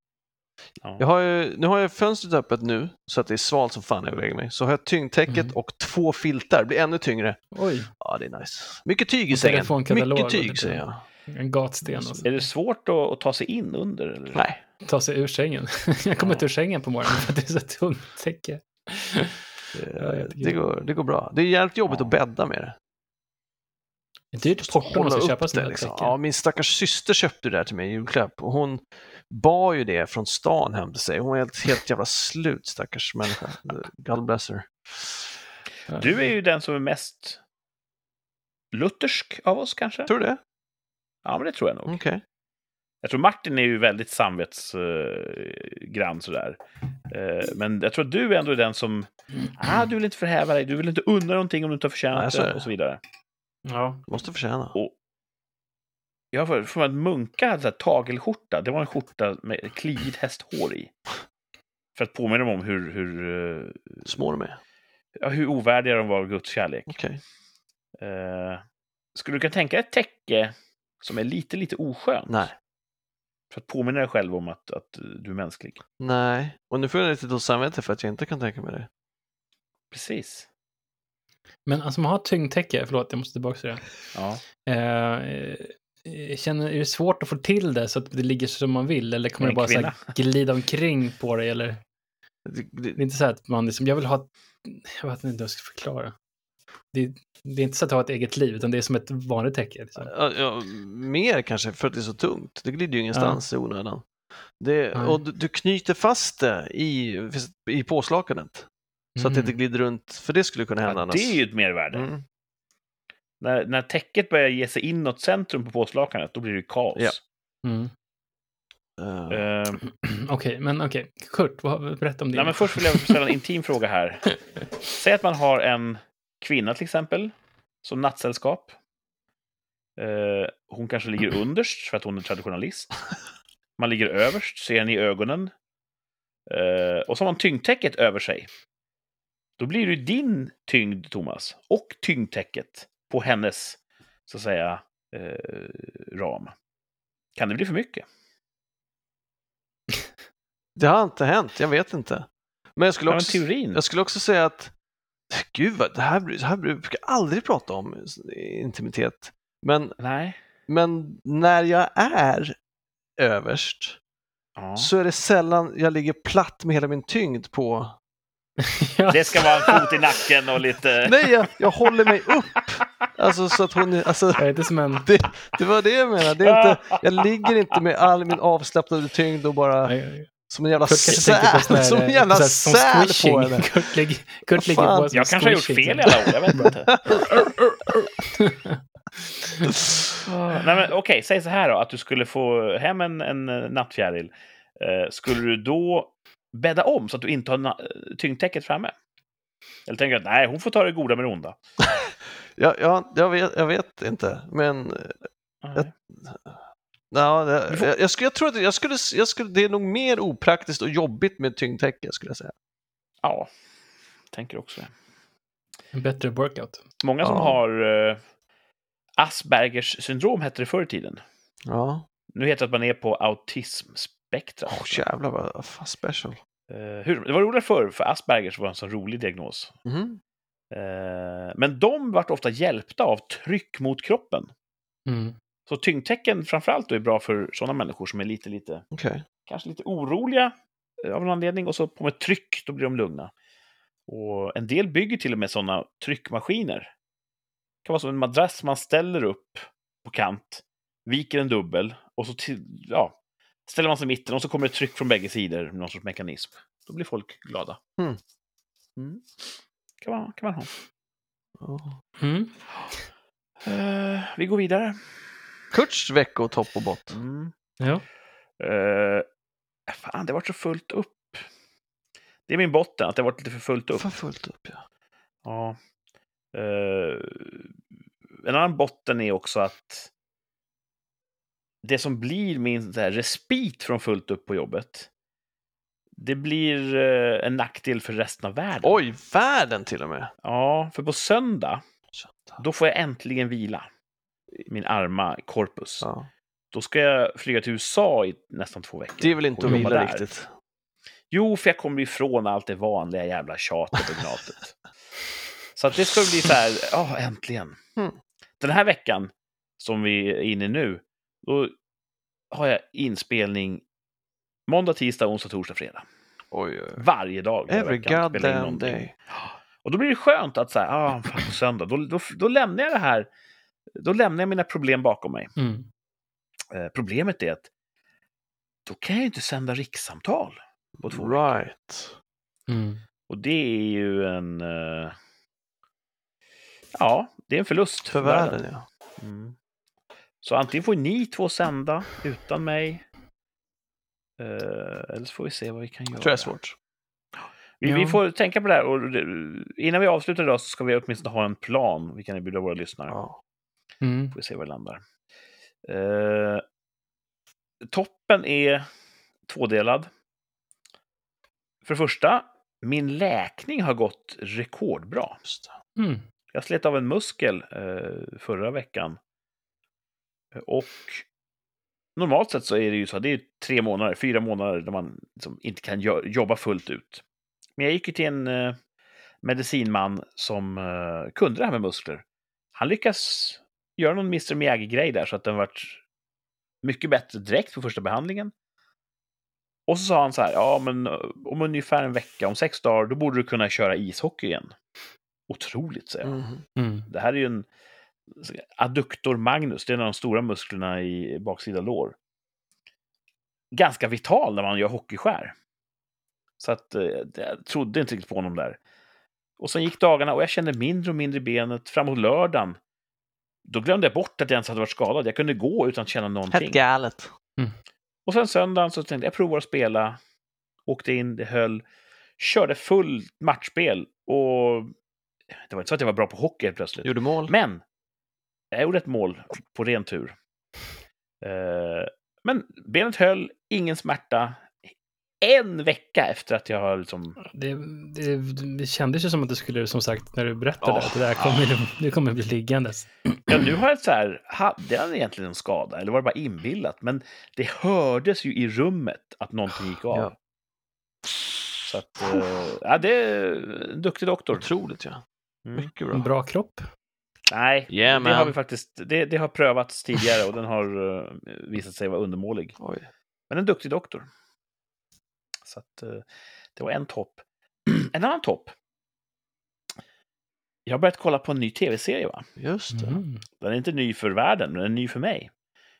Ja. Jag har ju, nu har jag fönstret öppet nu så att det är svalt som fan när jag lägger mig. Så har jag tyngdtäcket Mm. och två filtar. Det blir ännu tyngre. Oj, Ja, det är nice. Mycket tyg i sängen. Mycket tyg säger jag. en gatsten och så. Är det svårt att, att ta sig in under? Eller? Nej, Ta sig ur sängen. [LAUGHS] jag kommer Ja. inte ur sängen på morgonen för att det är så tungt täcke. det, Ja, det. går, det går bra. Det är jävligt jobbigt Ja. att bädda med det. Det är dyrt porto om man Hålla ska upp köpa det, liksom. Ja, min stackars syster köpte det där till mig i julklapp och hon bar ju det från stan hem till sig. Hon var helt, helt jävla slut stackars människa. God bless her. Du är ju den som är mest luthersk av oss kanske? Tror du det? Ja, men det tror jag nog. Okej. Jag tror Martin är ju väldigt samvetsgrann sådär. Eh, men jag tror att du ändå är den som, ah, du vill inte förhäva dig, du vill inte unna någonting om du inte har förtjänat är det. och så vidare. Ja. Måste förtjäna. Jag har för att Munka hade tagelskjorta. Det var en skjorta med kliigt hästhår i. För att påminna dem om hur, hur, eh, Små de är. ja, hur ovärdiga de var av Guds kärlek. Okej. Eh, skulle du kunna tänka dig ett täcke som är lite, lite oskönt? Nej. För att påminna dig själv om att, att du är mänsklig. Nej. Och nu får jag lite dåligt samvete för att jag inte kan tänka mig det. Precis. Men alltså man har tyngdtäcke, förlåt jag måste tillbaka till det. Ja. Eh, eh, känner, är det svårt att få till det så att det ligger som man vill? Eller kommer det bara så här, glida omkring på dig? Eller? Det, är inte så att man liksom, jag vill ha, jag vet inte hur jag ska förklara. Det, det är inte så att ha ett eget liv, utan det är som ett vanligt täcke. Liksom. ja, ja, mer kanske för att det är så tungt. Det glider ju ingenstans i onödan. Det, och du, du knyter fast det i, i påslakanet. Så att det inte Mm. glider runt, för det skulle kunna hända Ja, annars. det är ju ett mervärde. Mm. När, när täcket börjar ge sig inåt centrum på påslakanet, då blir det kaos. Ja. Mm. Eh, [CLEARS THROAT] Okej, men okej. Kurt, vad, berätta om din. nej, men först vill jag ställa en intim fråga här. [LAUGHS] Säg att man har en kvinna till exempel, som nattsällskap. Eh, hon kanske ligger underst för att hon är traditionalist. Man ligger överst, ser henne i ögonen. Eh, och så har man tyngdtäcket över sig. Då blir det ju din tyngd, Thomas, och tyngdtäcket på hennes, så att säga, eh, ram. Kan det bli för mycket? det har inte hänt, jag vet inte. Men jag skulle, också, teorin. jag skulle också säga att, gud vad, det här, det här brukar jag aldrig prata om, intimitet. Men, Nej. men när jag är överst Ja. så är det sällan jag ligger platt med hela min tyngd på... [LAUGHS] Ja. Det ska vara en fot i nacken och lite... Nej, jag, jag håller mig upp! Alltså så att hon... Alltså, Jag är inte som en... det, det var det jag menade. Det är inte, jag ligger inte med all min avslappnade tyngd och bara Nej, som en jävla säl, här, som en eh, jävla säl på henne. Kurt, ligger- Kurt på Jag kanske har gjort fel i alla år, jag vet inte. [LAUGHS] Nej, men Okej, säg så här då, att du skulle få hem en, en nattfjäril. Eh, skulle du då bädda om så att du inte har tyngdtäcket framme? Eller tänker du att nej, hon får ta det goda med det onda? [LAUGHS] Ja, ja, jag, vet, jag vet inte, men Nej. ja, det, jag, jag, skulle, jag tror att jag skulle, jag skulle, det är nog mer opraktiskt och jobbigt med tyngdtäcke skulle jag säga. Ja, tänker också det. En bättre workout. Många som Ja. har eh, Aspergers syndrom hette det förr i tiden. Ja, Nu heter det att man är på autismspektrat. oh, jävlar vad fan special. Eh, hur, det var roligt förr, för Aspergers var en sån rolig diagnos. Eh, men de vart ofta hjälpta av tryck mot kroppen. Mm. Så tyngdtecken framförallt då är bra för sådana människor som är lite, lite, Okej. kanske lite oroliga eh, av någon anledning och så på med tryck, då blir de lugna. Och en del bygger till och med sådana tryckmaskiner. Det kan vara som en madrass man ställer upp på kant, viker en dubbel och så till, ja, ställer man sig i mitten och så kommer det tryck från bägge sidor någon sorts mekanism. Då blir folk glada. Mm. Mm. Kan, man, kan man ha. Mm. Eh, vi går vidare. Kurts veckotopp och bott. Mm. Ja. Eh, fan, det har varit så fullt upp. Det är min botten, att det har varit lite för fullt upp. För fullt upp ja. Ja. Eh, en annan botten är också att det som blir min så här, respit från fullt upp på jobbet, det blir eh, en nackdel för resten av världen. Oj, världen till och med. Ja, för på söndag, då får jag äntligen vila. Min arma korpus. Ja. Då ska jag flyga till USA i nästan två veckor. Det är väl inte att vila där. riktigt. Jo, för jag kommer ifrån allt det vanliga jävla tjatet och gnatet. så att det ska bli så här, ja, äntligen. Mm. Den här veckan, som vi är inne i nu, då har jag inspelning måndag, tisdag, onsdag, torsdag, fredag. Oj, oj. Varje dag. här Every goddamn någonting. day. Och då blir det skönt att säga, ah, fan på söndag, då, då, då lämnar jag det här, då lämnar jag mina problem bakom mig. Mm. Eh, problemet är att då kan jag ju inte sända rikssamtal på två. Right. Mm. Och det är ju en... eh, ja, det är en förlust För världen ja. Mm. Så antingen får ni två sända utan mig. Eh, eller så får vi se vad vi kan göra. Jag tror det är svårt. Vi, Ja. vi får tänka på det här. Och det- innan vi avslutar idag så ska vi åtminstone ha en plan vi kan erbjuda våra lyssnare. Ja. Mm. Får vi se var det landar. Eh, toppen är tvådelad. För det första, min läkning har gått rekordbra. Mm. Jag slet av en muskel eh, förra veckan. Eh, Och normalt sett så är det ju så, det är tre månader, fyra månader där man liksom inte kan jo- jobba fullt ut. Men jag gick ju till en eh, medicinman som eh, kunde det här med muskler. Han lyckas göra någon Mr Miyagi-grej där så att den vart mycket bättre direkt på första behandlingen. Och så sa han så här, ja men om ungefär en vecka, om sex dagar, då borde du kunna köra ishockey igen. Otroligt, säger jag. Mhm. Mm. Det här är ju en adductor magnus, det är en av de stora musklerna i baksida lår. Ganska vital när man gör hockeyskär. Så att eh, jag trodde inte riktigt på honom där. Och sen gick dagarna och jag kände mindre och mindre i benet. Framåt lördagen, då glömde jag bort att jag ens hade varit skadad. Jag kunde gå utan att känna någonting. Helt galet. Och sen söndagen så tänkte jag, jag provar att spela. Åkte in, det höll. Körde full matchspel. Och det var inte så att jag var bra på hockey helt plötsligt. Gjorde mål. Men jag gjorde ett mål på ren tur. Eh, men benet höll, ingen smärta. En vecka efter att jag har liksom... Det, det, det kändes ju som att det skulle, som sagt, när du berättade, Ja. att det där kommer, det kommer bli liggandes. Ja, nu har jag så här, hade jag egentligen en skada eller var det bara inbillat? Men det hördes ju i rummet att någonting gick av. Ja. Så att, eh, ja, det är en duktig doktor. Otroligt ja. Mm. Mycket bra. En bra kropp. Nej, Yeah, det har vi faktiskt, det, det har prövats tidigare och den har eh, visat sig vara undermålig. Oj. Men en duktig doktor. Så att, eh, det var en topp. [CLEARS THROAT] en annan topp. Jag har börjat kolla på en ny tv-serie. va? Just det. Mm. Den är inte ny för världen, men den är ny för mig.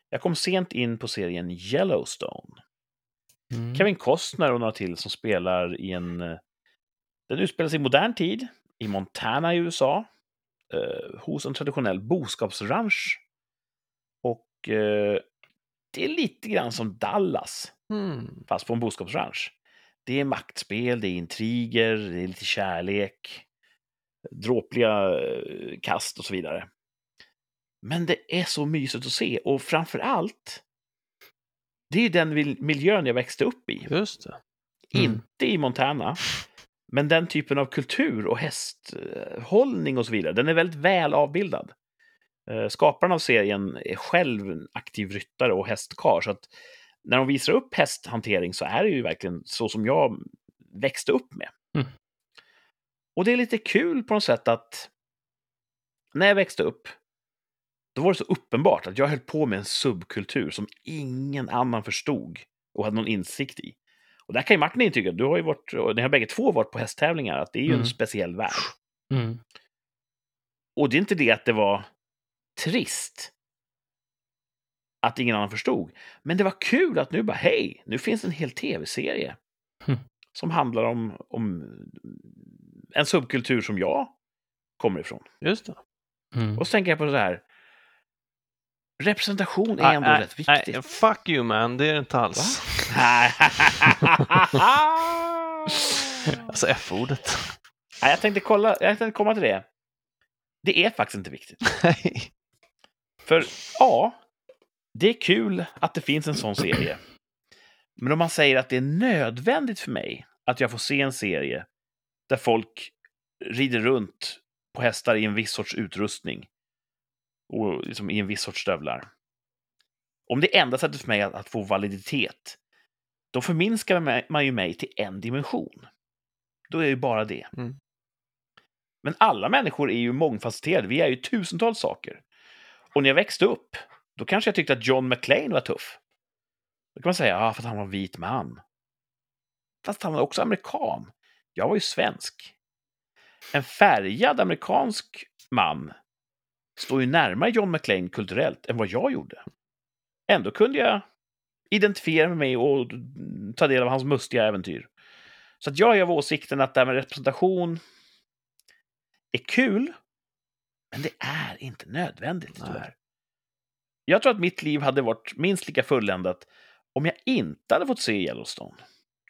Jag kom sent in på serien Yellowstone. Mm. Kevin Costner och några till som spelar i en... eh, Den utspelar sig i modern tid, i Montana i USA, eh, hos en traditionell boskapsranch. Och eh, det är lite grann som Dallas, Mm. fast på en boskapsranch. Det är maktspel, det är intriger, det är lite kärlek, dråpliga eh, kast och så vidare. Men det är så mysigt att se och framför allt, det är ju den miljön jag växte upp i. Just det. Mm. Inte i Montana, men den typen av kultur och hästhållning och så vidare, den är väldigt väl avbildad. Eh, Skaparen av serien är själv en aktiv ryttare och hästkar, så att när de visar upp hästhantering så är det ju verkligen så som jag växte upp med. Mm. Och det är lite kul på något sätt att när jag växte upp, då var det så uppenbart att jag höll på med en subkultur som ingen annan förstod och hade någon insikt i. Och där kan ju Martin intyga, du har ju varit, och ni har bägge två varit på hästtävlingar, att det är ju Mm. en speciell värld. Mm. Och det är inte det att det var trist att ingen annan förstod. Men det var kul att nu bara, hej, nu finns en hel tv-serie Mm. som handlar om, om en subkultur som jag kommer ifrån. Just det. Mm. Och så tänker jag på det här, representation är ändå Nej, rätt viktigt. nej, fuck you man, det är det inte alls. [LAUGHS] Alltså F-ordet. Nej, jag tänkte kolla, jag tänkte komma till det. Det är faktiskt inte viktigt. Nej. För ja, det är kul att det finns en sån serie. Men om man säger att det är nödvändigt för mig att jag får se en serie där folk rider runt på hästar i en viss sorts utrustning och liksom i en viss sorts stövlar. Om det enda sättet för mig att, att få validitet, då förminskar man- ju mig till en dimension. Då är det ju bara det. Mm. Men alla människor är ju mångfacetterade. Vi är ju tusentals saker. Och när jag växte upp, då kanske jag tyckte att John McClane var tuff. Då kan man säga, ja, för att han var vit man. Fast han var också amerikan. Jag var ju svensk. En färgad amerikansk man står ju närmare John McClane kulturellt än vad jag gjorde. Ändå kunde jag identifiera mig med mig och ta del av hans mustiga äventyr. Så att jag är av åsikten att det här med representation är kul, men det är inte nödvändigt Nej. tyvärr. Jag tror att mitt liv hade varit minst lika fulländat om jag inte hade fått se Yellowstone.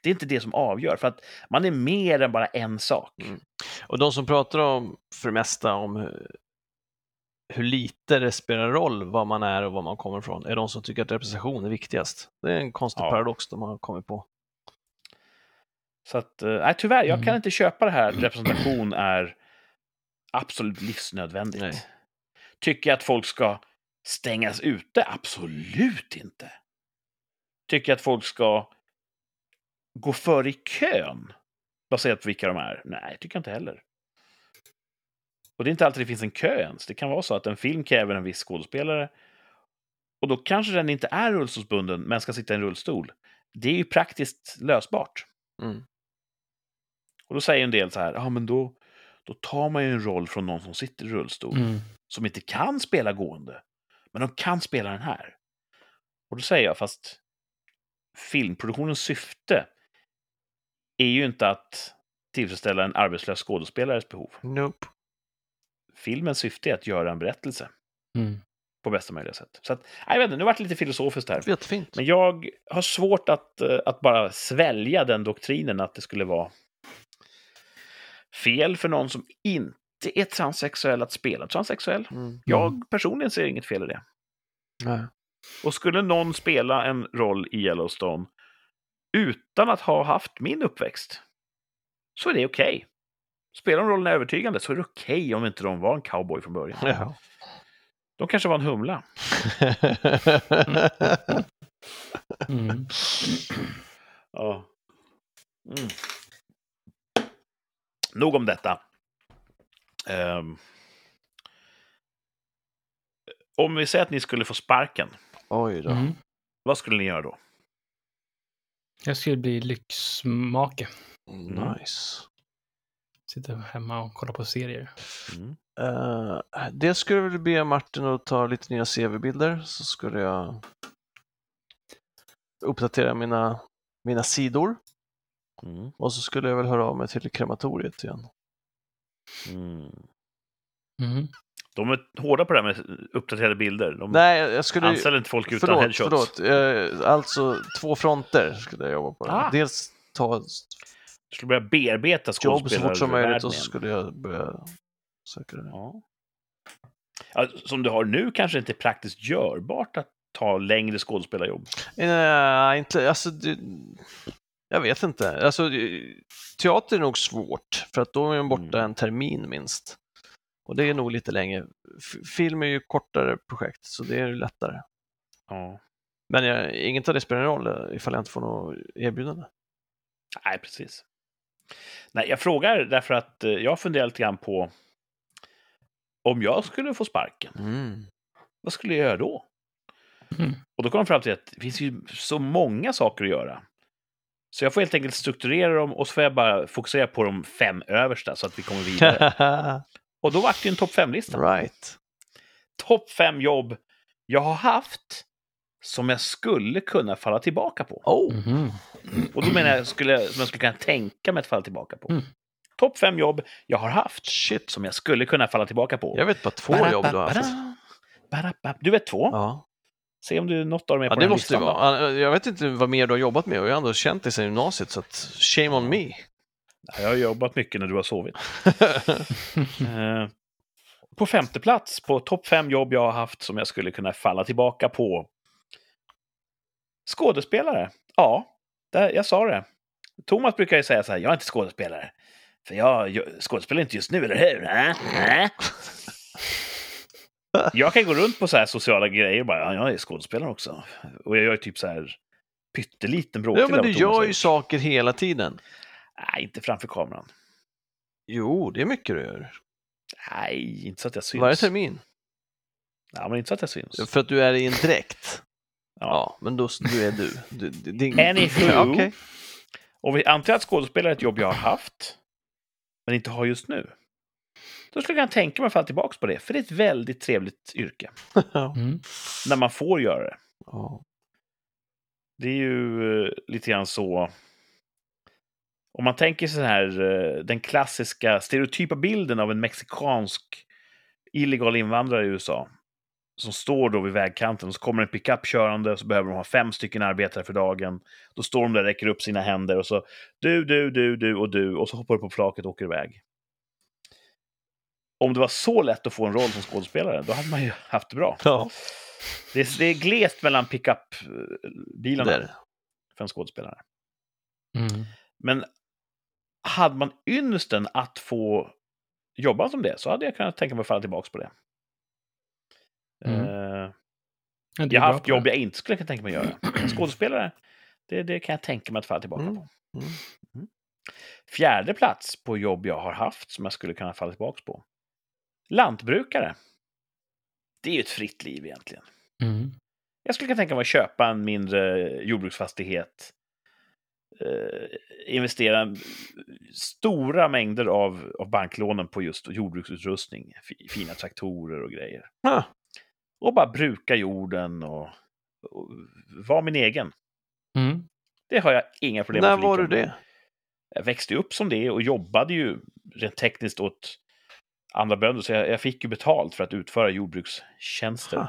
Det är inte det som avgör, för att man är mer än bara en sak. Mm. Och de som pratar om, för det mesta, om hur, lite det spelar roll vad man är och var man kommer ifrån, är de som tycker att representation är viktigast. Det är en konstig Ja. paradox de har kommit på. Så att, eh, nej, tyvärr, jag Mm. kan inte köpa det här att representation är absolut livsnödvändigt. Nej. Tycker jag att folk ska stängas ute? Absolut inte. Tycker jag att folk ska gå före i kön baserat på vilka de är? Nej, tycker jag inte heller. Och det är inte alltid det finns en kö ens. Det kan vara så att en film kräver en viss skådespelare och då kanske den inte är rullstolsbunden men ska sitta i en rullstol. Det är ju praktiskt lösbart. Mm. Och då säger en del så här, ja men då, då tar man ju en roll från någon som sitter i rullstol, Mm. som inte kan spela gående, men de kan spela den här. Och då säger jag, fast filmproduktionens syfte är ju inte att tillfredsställa en arbetslös skådespelares behov. Nope. Filmens syfte är att göra en berättelse Mm. på bästa möjliga sätt. Så att, nej, jag vet inte, nu vart det lite filosofiskt här. Jättefint. Men jag har svårt att, eh, att bara svälja den doktrinen att det skulle vara fel för någon som inte är transsexuell att spela transsexuell. Mm. Jag personligen ser inget fel i det. Nej. Och skulle någon spela en roll i Yellowstone utan att ha haft min uppväxt, så är det okej. Spelar de rollen övertygande så är det okej om inte de var en cowboy från början. Ja. De kanske var en humla. Mm. [LAUGHS] Ja. Mm. Nog om detta. Ehm. om vi säger att ni skulle få sparken, Oj då. Mm. vad skulle ni göra då? Jag skulle bli lyxmake. Nice. Sitta hemma och kolla på serier. Mm. Uh, det skulle jag be Martin att ta lite nya CV-bilder så skulle jag uppdatera mina, mina sidor Mm. och så skulle jag väl höra av mig till krematoriet igen. Mm. Mm. De är hårda på det här med uppdaterade bilder. De Nej, jag skulle... anställer inte folk utan Förlåt, headshots. förlåt. Eh, alltså två fronter skulle jag jobba på. Ah. Dels ta Du skulle börja bearbeta jobb så fort som möjligt och så skulle jag börja söka det. Ja. Ja, som du har nu kanske inte är praktiskt görbart att ta längre skådespelarjobb. Nej, inte, alltså, det, jag vet inte. Alltså, teater är nog svårt, för att då är man borta Mm. en termin minst. Och det är nog lite länge. F- Film är ju kortare projekt, så det är ju lättare. Ja. Men jag, inget av det spelar någon roll eh, ifall jag inte får något erbjudande. Nej, precis. Nej, jag frågar därför att eh, jag funderar lite grann på om jag skulle få sparken, vad skulle jag göra då? Mm. Och då kom jag fram till att det finns ju så många saker att göra. Så jag får helt enkelt strukturera dem och så får jag bara fokusera på de fem översta så att vi kommer vidare. [LAUGHS] och då vart det en topp fem-lista. right. Topp fem jobb jag har haft som jag skulle kunna falla tillbaka på. Oh, Mhm. Och då menar jag skulle, som jag skulle kunna tänka mig att falla tillbaka på. Mm. Topp fem jobb jag har haft shit. som jag skulle kunna falla tillbaka på. Jag vet bara två jobb du har haft. Barabab. Du vet två? Ja. Se om du något av dem är Ja, på det den måste listan. då. vara. Jag vet inte vad mer du har jobbat med och jag har ändå känt dig sedan gymnasiet så att shame on me. Jag har jobbat mycket när du har sovit. [LAUGHS] Eh, på femte plats på topp fem jobb jag har haft som jag skulle kunna falla tillbaka på. Skådespelare. Ja, där, jag sa det. Thomas brukar ju säga så här, jag är inte skådespelare. För jag, skådespelar inte just nu, eller hur? Äh? Äh? Jag kan gå runt på så här sociala grejer och bara, ja, jag är skådespelare också. Och jag gör typ så här pytteliten bråkdel ja, men du gör ju saker hela tiden. Nej, inte framför kameran. Jo, det är mycket du gör. Nej, inte så att jag syns. Varje termin. Ja, men inte så att jag syns. För att du är i en dräkt. Ja. Ja, men då du är du. du, du din... Anywho. Ja, okej. Och vi antar att skådespelare är ett jobb jag har haft, men inte har just nu. Då skulle jag kunna tänka mig att falla tillbaka på det, för det är ett väldigt trevligt yrke. [LAUGHS] Mm. När man får göra det. Ja. Det är ju eh, lite grann så... Om man tänker så här, eh, den klassiska stereotypa bilden av en mexikansk illegal invandrare i USA, som står då vid vägkanten och så kommer en pickup körande och så behöver de ha fem stycken arbetare för dagen. Då står de där och räcker upp sina händer och så du, du, du, du och du och så hoppar du på flaket och åker iväg. Om det var så lätt att få en roll som skådespelare, då hade man ju haft det bra. Ja, Det är, det är glest mellan pickup-bilarna det. för en skådespelare. Mm. Men hade man ynnesten att få jobba som det så hade jag kunnat tänka mig att falla tillbaka på det. Mm. Är jag har haft jobb jag inte skulle kunna tänka mig att göra. [CLEARS THROAT] Skådespelare, det, det kan jag tänka mig att falla tillbaka Mm. på. Mm. Fjärde plats på jobb jag har haft som jag skulle kunna falla tillbaka på. Lantbrukare. Det är ju ett fritt liv egentligen. Mm. Jag skulle kunna tänka mig att köpa en mindre jordbruksfastighet. Eh, investera stora mängder av, av banklånen på just jordbruksutrustning. fi- Fina traktorer och grejer. Ah, Och bara bruka jorden och, och vara min egen. Mm. Det har jag inga problem när att förlika var du med. det? Jag växte upp som det och jobbade ju rent tekniskt åt andra bönder, så jag, jag fick ju betalt för att utföra jordbrukstjänster.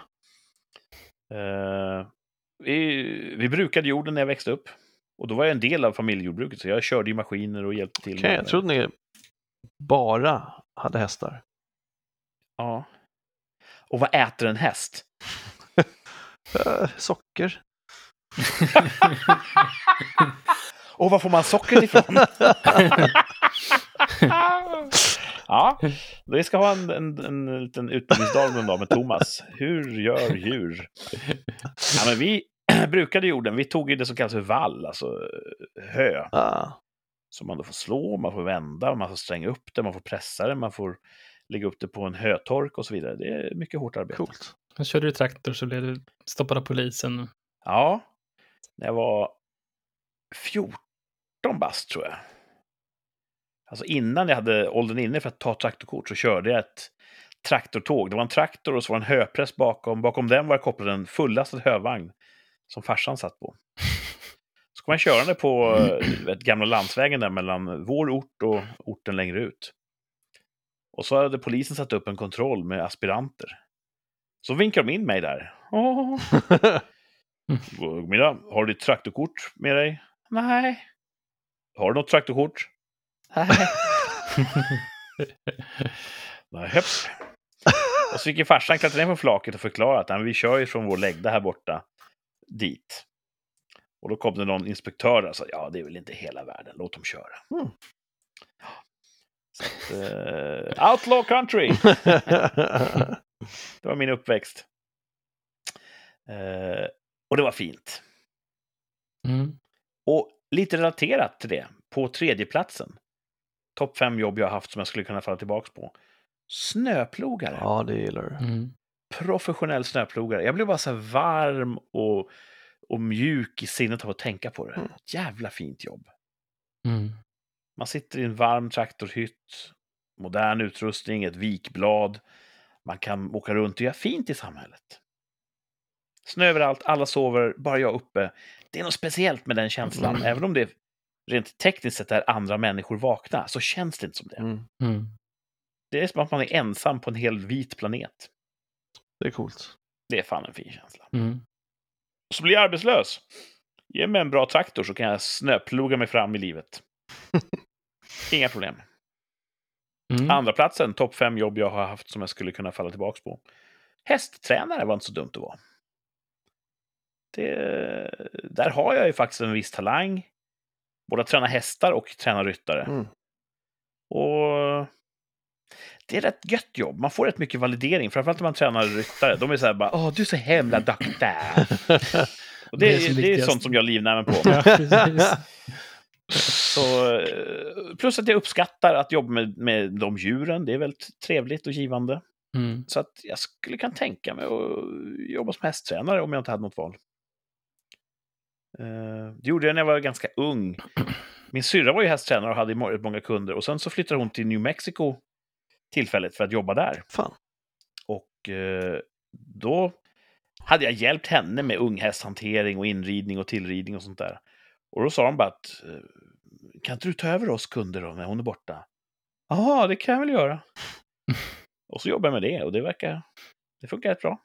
Eh, vi, vi brukade jorden när jag växte upp. Och då var jag en del av familjejordbruket, så jag körde ju maskiner och hjälpte till. Okej, med- jag trodde ni bara hade hästar. Ja. Och vad äter en häst? Eh, socker. [LAUGHS] Och var får man socker ifrån? [LAUGHS] ja, vi ska ha en, en, en liten utbildningsdag dag med Thomas. Hur gör djur? Ja, men vi [CLEARS THROAT] brukade jorden, vi tog ju det som kallas för vall, alltså eh, hö. Ah, Som man då får slå, man får vända, man får stränga upp det, man får pressa det, man får lägga upp det på en hötork och så vidare. Det är mycket hårt arbete. coolt. Jag körde du traktor så blev du stoppad av polisen. Ja, när jag var 14 bast tror jag. Alltså innan jag hade åldern inne för att ta traktorkort så körde jag ett traktortåg. Det var en traktor och så var det en höpress bakom. Bakom den var det kopplad en fullastad hövagn som farsan satt på. Så kom jag körande på eh, ett gamla landsvägen där mellan vår ort och orten längre ut. Och så hade polisen satt upp en kontroll med aspiranter. Så vinkade de in mig där. [LAUGHS] Åh. Har du ditt traktorkort med dig? Nej. Har du något traktorkort? Nej. [LAUGHS] Nej. Och så fick ju farsan klättra ner på flaket och förklara att "Nej, men vi kör ju från vår läggda här borta dit. Och då kom det någon inspektör och sa ja, det är väl inte hela världen, låt dem köra. Mm. Att, eh, outlaw country! [LAUGHS] Det var min uppväxt. Eh, och det var fint. Mm. Och lite relaterat till det, på tredje platsen. Topp fem jobb jag har haft som jag skulle kunna falla tillbaka på. Snöplogare. ja, det gillar du. Mm. Professionell snöplogare. Jag blev bara så här varm och, och mjuk i sinnet av att tänka på det. Mm. Jävla fint jobb. Mm. Man sitter i en varm traktorhytt, modern utrustning, ett vikblad. Man kan åka runt och göra fint i samhället. Snö överallt, alla sover, bara jag uppe. Det är något speciellt med den känslan. Mm. Även om det rent tekniskt sett är andra människor vakna, så känns det inte som det. Mm, Mm. Det är som att man är ensam på en hel vit planet. det är coolt. Det är fan en fin känsla. Mm. Så blir jag arbetslös. Ge mig en bra traktor så kan jag snöploga mig fram i livet. [LAUGHS] Inga problem. Mm. Andra platsen, topp fem jobb jag har haft som jag skulle kunna falla tillbaka på. Hästtränare var inte så dumt att vara. Det, där har jag ju faktiskt en viss talang. Både att träna hästar och träna ryttare. Mm. Och det är rätt gött jobb. Man får rätt mycket validering, framförallt när man tränar ryttare. De är så här bara “Åh, du är så himla [LAUGHS] duktig”. Och det, Det är det är sånt som jag livnär mig på. Ja. [LAUGHS] Så, eh, plus att jag uppskattar att jobba med, med de djuren. Det är väldigt trevligt och givande. Mm. Så att jag skulle kunna tänka mig att jobba som hästtränare om jag inte hade något val. Eh, Det gjorde jag när jag var ganska ung. Min syrra var ju hästtränare och hade må- många kunder. Och sen så flyttade hon till New Mexico tillfälligt för att jobba där. Fan. Och eh, då hade jag hjälpt henne med unghästhantering och inridning och tillridning och sånt där. Och då sa de bara att eh, kan inte du ta över oss kunder då när hon är borta? Ja, det kan jag väl göra. [LAUGHS] och så jobbade jag med det och det verkar, det funkar rätt bra.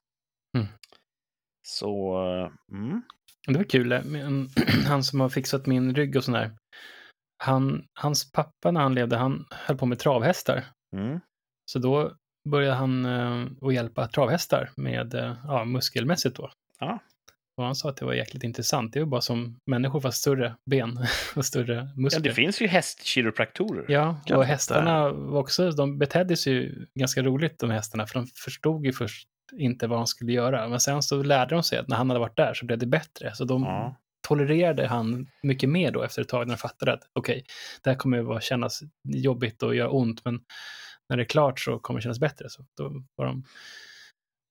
Mm. Så, mm. Det var kul. eh, men [CLEARS THROAT] Han som har fixat min rygg och sådär. Han, hans pappa när han levde, han höll på med travhästar. Mm. Så då började han eh, att hjälpa travhästar med eh, ja, muskelmässigt då. Ja. Och han sa att det var jäkligt intressant. Det är ju bara som människor fast större ben [LAUGHS] och större ja, muskler. det finns ju hästkiropraktorer. Ja, och hästarna var också, de betedde sig ju ganska roligt de hästarna, för de förstod ju först inte vad de skulle göra. Men sen så lärde de sig att när han hade varit där så blev det bättre. Så de Ja. tolererade han mycket mer då efter ett tag när de fattade att okej, det här kommer ju bara kännas jobbigt och göra ont, men när det är klart så kommer det kännas bättre. Så då var de,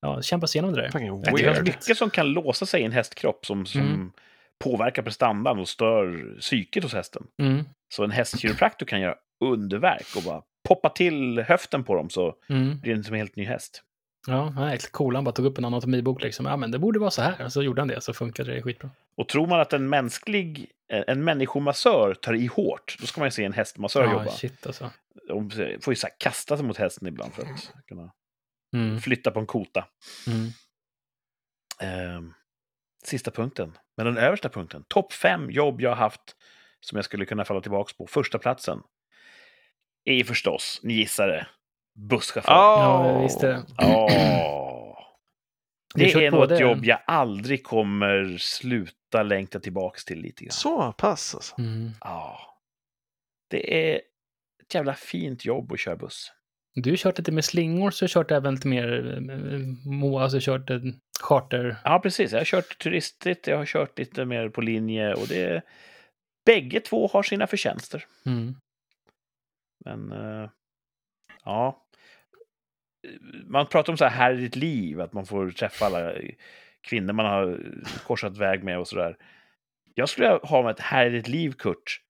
ja, kämpa sig igenom det där. Det weird. mycket som kan låsa sig i en hästkropp som, som Mm. påverkar prestandan och stör psyket hos hästen. Mm, Så en hästkiropraktor kan göra underverk och bara poppa till höften på dem så mm. blir det som en helt ny häst. Ja, han är jäkligt cool. Han bara tog upp en anatomibok liksom. Ja, men det borde vara så här. Så gjorde han det, så funkade det skitbra. Och tror man att en mänsklig, en människomassör tar i hårt, då ska man ju se en hästmassör Ja, jobba. shit alltså. De får ju så här kasta sig mot hästen ibland för att kunna Mm, flytta på en kota. mm. Ehm, sista punkten, men den översta punkten. Topp fem jobb jag har haft som jag skulle kunna falla tillbaka på. Första platsen är ju förstås, ni gissar det, busschaufför. Ja, jag visste. Åh. [CLEARS THROAT] Du har kört Det är något både- jobb jag aldrig kommer sluta längta tillbaka till lite grann. Så pass alltså. Mm. Ja. Det är ett jävla fint jobb att köra buss. Du har kört lite med slingor, så har kört även lite mer, eh, mo- alltså kört en charter. Ja, precis. Jag har kört turistigt, jag har kört lite mer på linje och det... Bägge två har sina förtjänster. Mm. Men, eh, ja. Man pratar om så här, här i ditt liv, att man får träffa alla kvinnor man har korsat väg med och sådär. Jag skulle ha med ett här i ditt liv, Kurt,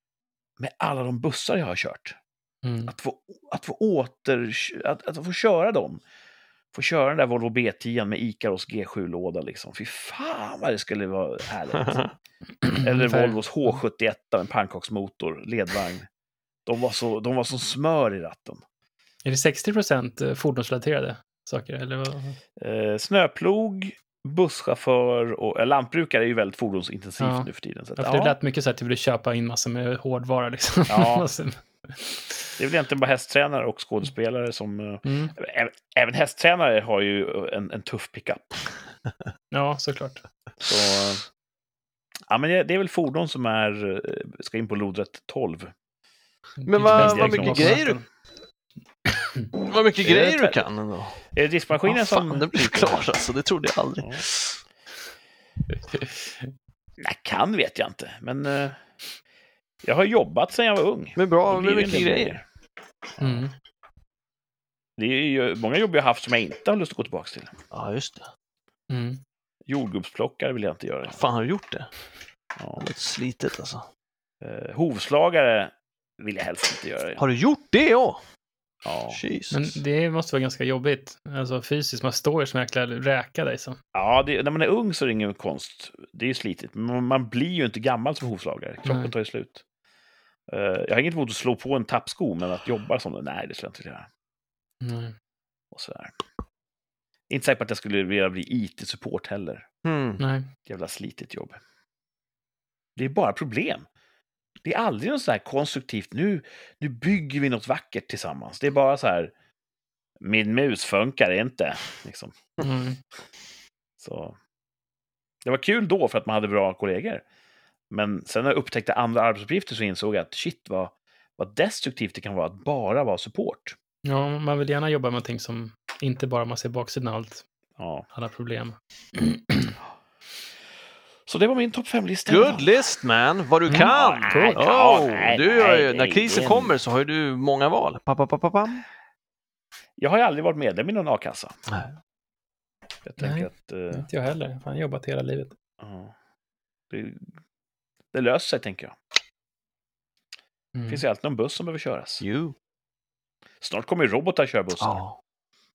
med alla de bussar jag har kört. Mm. Att få, att få åter... Att, att få köra dem. Få köra den där Volvo B10 med Icaros G7-låda liksom. Fy fan vad det skulle vara härligt. [LAUGHS] Eller. Volvos H71 med pannkaksmotor, ledvagn. De var, så, de var som smör i ratten. Är det 60 procent fordonsrelaterade saker? Eller vad? Eh, snöplog, busschaufför och eh, lantbrukare är ju väldigt fordonsintensivt Ja. nu för tiden. Så att, Ja, för det lät mycket så att du ville köpa in massor med hårdvara liksom. Ja. [LAUGHS] Det är väl egentligen bara hästtränare och skådespelare som... eh, mm. Även, även hästtränare har ju en, en tuff pickup. Ja, såklart. Så, ja, men det, det är väl fordon som är, eh, ska in på lodrätt 12. Men vad, vad jag mycket grejer du, vad mycket grejer du kan ändå. Är det diskmaskinen Vad som... fan, det blir klart alltså. Det trodde jag aldrig. Ja. Nej, kan vet jag inte, men eh, jag har jobbat sedan jag var ung. Men bra, med mycket grejer. Mm. Det är ju många jobb jag har haft som jag inte har lust att gå tillbaka till. Ja, just det. Mm. Jordgubbsplockare vill jag inte göra. Fan, har du gjort det? Ja. Det låter slitet alltså. Eh, hovslagare vill jag helst inte göra. Har du gjort det ja? Ja. Jesus. Men det måste vara ganska jobbigt. Alltså fysiskt, man står ju som en jäkla räka liksom. Ja, det, när man är ung så är det ingen konst. Det är ju slitigt. Men man, man blir ju inte gammal som hovslagare. Kroppen Nej. tar ju slut. Eh, jag har inget emot att slå på en tappsko, men att jobba som det, nej, det skulle jag inte vilja göra. Nej. Och sådär. Inte säker på att jag skulle vilja bli IT-support heller. Hmm. Nej. Jävla slitigt jobb. Det är bara problem. Det är aldrig något så här konstruktivt, nu, nu bygger vi något vackert tillsammans. Det är bara så här, min mus funkar inte. Liksom. Mm. Så. Det var kul då för att man hade bra kollegor. Men sen när jag upptäckte andra arbetsuppgifter så insåg jag att shit vad, vad destruktivt det kan vara att bara vara support. Ja, man vill gärna jobba med någonting som inte bara man ser baksidan av allt, Ja. alla problem. [CLEARS THROAT] Så det var min topp fem-lista. Good list man, vad du Mm. kan! Nej, Oh, du gör ju, när krisen kommer så har ju du många val. Pa, pa, pa, pa, pa. Jag har ju aldrig varit medlem i någon a-kassa. Nej. Jag Nej. att... eh, Inte jag heller. Jag har jobbat hela livet. ja. det, det löser sig, tänker jag. Mm. finns ju alltid någon buss som behöver köras. You. Snart kommer ju robotar köra bussar. Ja.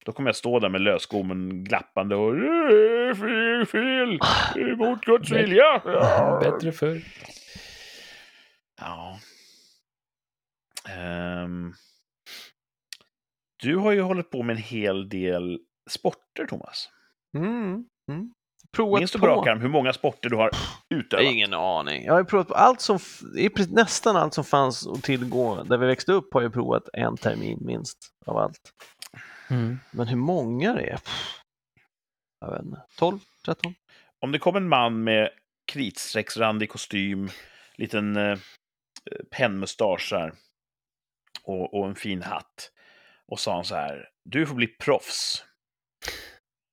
Då kommer jag stå där med lösgommen glappande och "Eh, fel, fel, emot Guds vilja. Ja. Bättre förr. Ja. Ehm. du har ju hållit på med en hel del sporter, Thomas. Mm. Provat Minns du på. på rak arm hur många sporter du har utövat? ingen aning. Jag har provat på allt som, nästan allt som fanns att tillgå där vi växte upp har jag provat en termin minst av allt. Mm. Men hur många det är? Pff, Jag vet inte. 12, 13? Om det kom en man med kritstrecksrandig kostym, liten eh, pennmustasch här, och, och en fin hatt och sa han så här, du får bli proffs.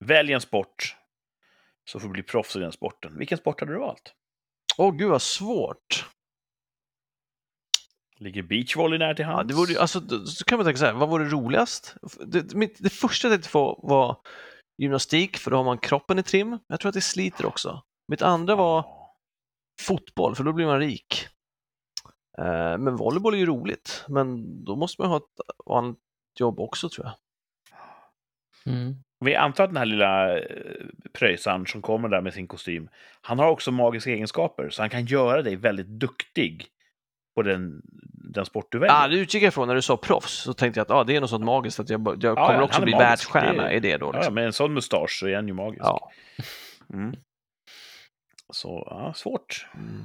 Välj en sport, så får du bli proffs i den sporten. Vilken sport hade du valt? Åh gud vad svårt. Ligger beachvolley nära till Ja, hands? det vore, alltså, då- så kan man tänka så här, vad vore roligast? Det, mitt, det första jag tänkte få var gymnastik, för då har man kroppen i trim. Jag tror att det sliter också. Mitt andra var fotboll, för då blir man rik. Eh, men volleyboll är ju roligt, men då måste man ha ett vanligt jobb också tror jag. Mm. Vi antar att den här lilla eh, pröjsaren som kommer där med sin kostym, han har också magiska egenskaper, så han kan göra dig väldigt duktig på den, den sport du väljer. Ah, det utgick jag ifrån när du sa proffs, så tänkte jag att ah, det är något sånt magiskt att jag, jag Ja, kommer ja, också bli magisk. världsstjärna i det då. Ja, Liksom. med en sån mustasch så är han ju magisk. Ja. Mm. Så, ja, svårt. Mm.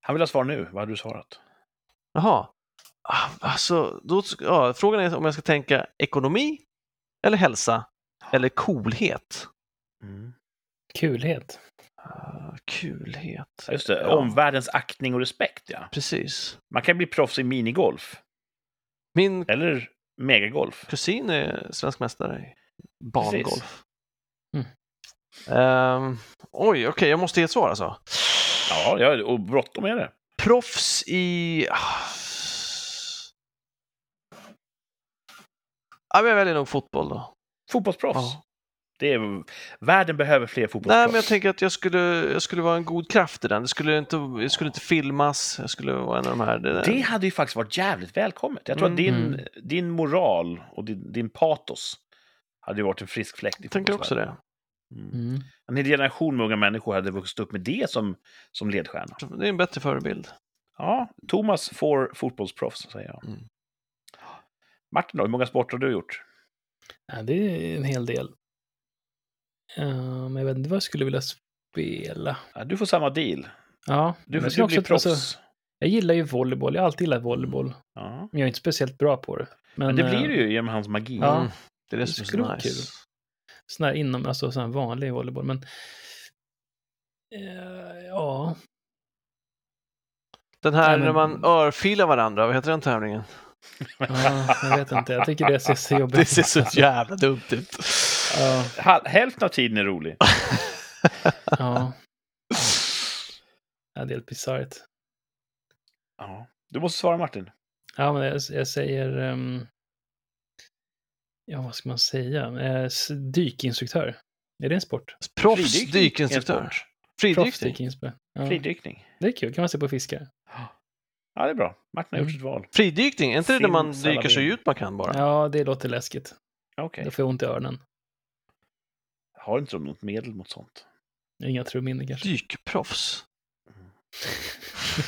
Han vill ha svar nu. Vad hade du svarat? Jaha, ah, alltså, då, ja, frågan är om jag ska tänka ekonomi eller hälsa eller coolhet. Mm. Kulhet. Ah, kulhet. Ja, Just det, Ja. omvärldens aktning och respekt, ja. Precis. Man kan bli proffs i minigolf. Min Eller megagolf. kusin är svensk mästare i bangolf. Mm. Ehm, oj, okej, jag måste ge ett svar alltså. Ja, ja och bråttom är det. Proffs i... Ja, men jag väljer nog fotboll då. Fotbollsproffs. Ja. Det är, världen behöver fler Nej, fotbollsproffs. men jag tänker att jag skulle, jag skulle vara en god kraft i den. Det skulle inte, jag skulle inte filmas, jag skulle vara en av de här. Det, Det hade ju faktiskt varit jävligt välkommet. Jag tror att din, Mm. din moral och din, din patos hade ju varit en frisk fläkt i jag tänker också det. Mm. Mm. En hel generation med unga människor hade vuxit upp med det som, som ledstjärna. Det är en bättre förebild. Ja, Thomas får fotbollsproffs, säger jag. Mm. Martin då, hur många sporter har du gjort? Ja, det är en hel del. Uh, men jag vet inte vad jag skulle vilja spela. Ja, du får samma deal. Ja, Du, får, du blir att- proffs. alltså, jag gillar ju volleyboll. Jag har alltid gillat volleyboll. Ja. Men jag är inte speciellt bra på det. Men, Men det eh, blir det ju genom hans magi. Ja. Mm. Det är det Det som är skulle så nice. kul. Sån här inom, alltså sån här vanlig volleyboll. Men eh, ja, Den här Nej, men- när man örfilar varandra, vad heter den tävlingen? Ja, jag vet inte. Jag tycker det ser så [LAUGHS] jobbigt Det ser så jävla dumt ut. Ja, Hälften av tiden är rolig. [LAUGHS] ja. ja, det är helt bisarrt. Ja. Du måste svara Martin. Ja, men jag, jag säger... ehm, ja, vad ska man säga? Eh, dykinstruktör. Är det en sport? Proffs Fridykning. Fridykning. Proffsdykinstruktör. Ja, Fridykning. det är kul. kan man se på fiskar. Ja, det är bra. Martin har gjort Mm. sitt val. Fridykning, är inte det när man Simsalabim. dyker så djupt man kan bara? Ja, det låter läskigt. Okej. Då får jag ont i öronen. Har inte de något medel mot sånt? Inga trumhinnor kanske. Dykproffs.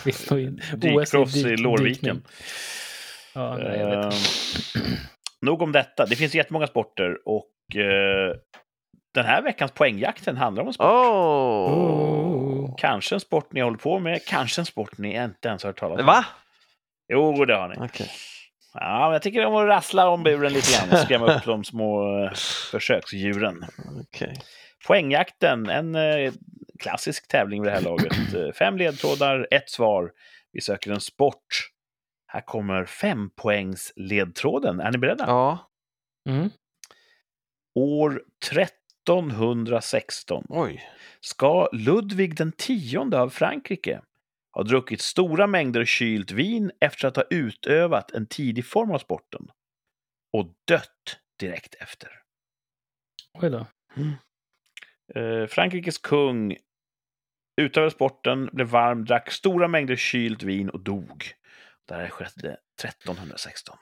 [LAUGHS] In- Dykproffs i dyk- Lårviken. dykning. Ja, nej, jag vet inte. Ehm, Nog om detta. Det finns jättemånga sporter och eh, den här veckans poängjakten handlar om en sport. Oh. Oh. Kanske en sport ni håller på med, kanske en sport ni inte ens har hört talas om. Va? Jo, det har ni. Okej. Ja, men jag tycker om att rassla om buren lite grann och skrämma upp [LAUGHS] de små eh, försöksdjuren. okej. Poängjakten, en eh, klassisk tävling vid det här laget. Eh, Fem ledtrådar, ett svar. Vi söker en sport. Här kommer fem poängs ledtråden. Är ni beredda? Ja. Mm. År 1316 Oj. ska Ludvig den tionde av Frankrike ha druckit stora mängder kylt vin efter att ha utövat en tidig form av sporten och dött direkt efter. Oj då. Eh, Frankrikes kung utövade sporten, blev varm, drack stora mängder kylt vin och dog. Det här skedde 1316.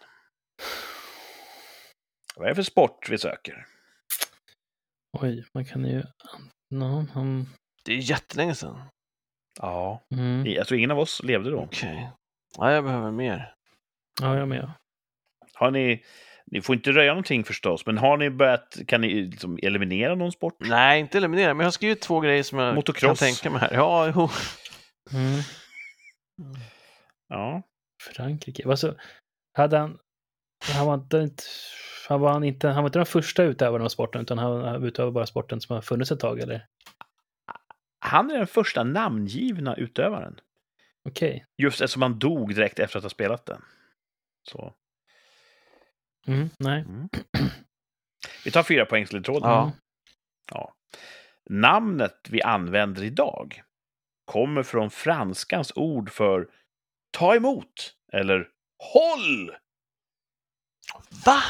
Vad är det för sport vi söker? Oj, man kan ju... No, um, Det är jättelänge sedan. Ja, mm. jag tror ingen av oss levde då. Okej. Ja, jag behöver mer. Ja, jag med. Har ni Ni får inte röja någonting förstås, men har ni börjat, kan ni liksom eliminera någon sport? Nej, inte eliminera, men jag har skrivit två grejer som jag Motocross. kan tänka mig här. Ja, jo. Mm. Ja. Frankrike. Vad så, hade han... Han var inte... Han var, han inte, han var inte den första utövaren av sporten, utan han utövade bara sporten som har funnits ett tag, eller? Han är den första namngivna utövaren. Okej. Just eftersom han dog direkt efter att ha spelat den. Så. Mm, nej. Mm. [CLEARS THROAT] Vi tar fyra poängs ledtråden. Ja. Ja. Namnet vi använder idag kommer från franskans ord för ta emot eller håll. Va?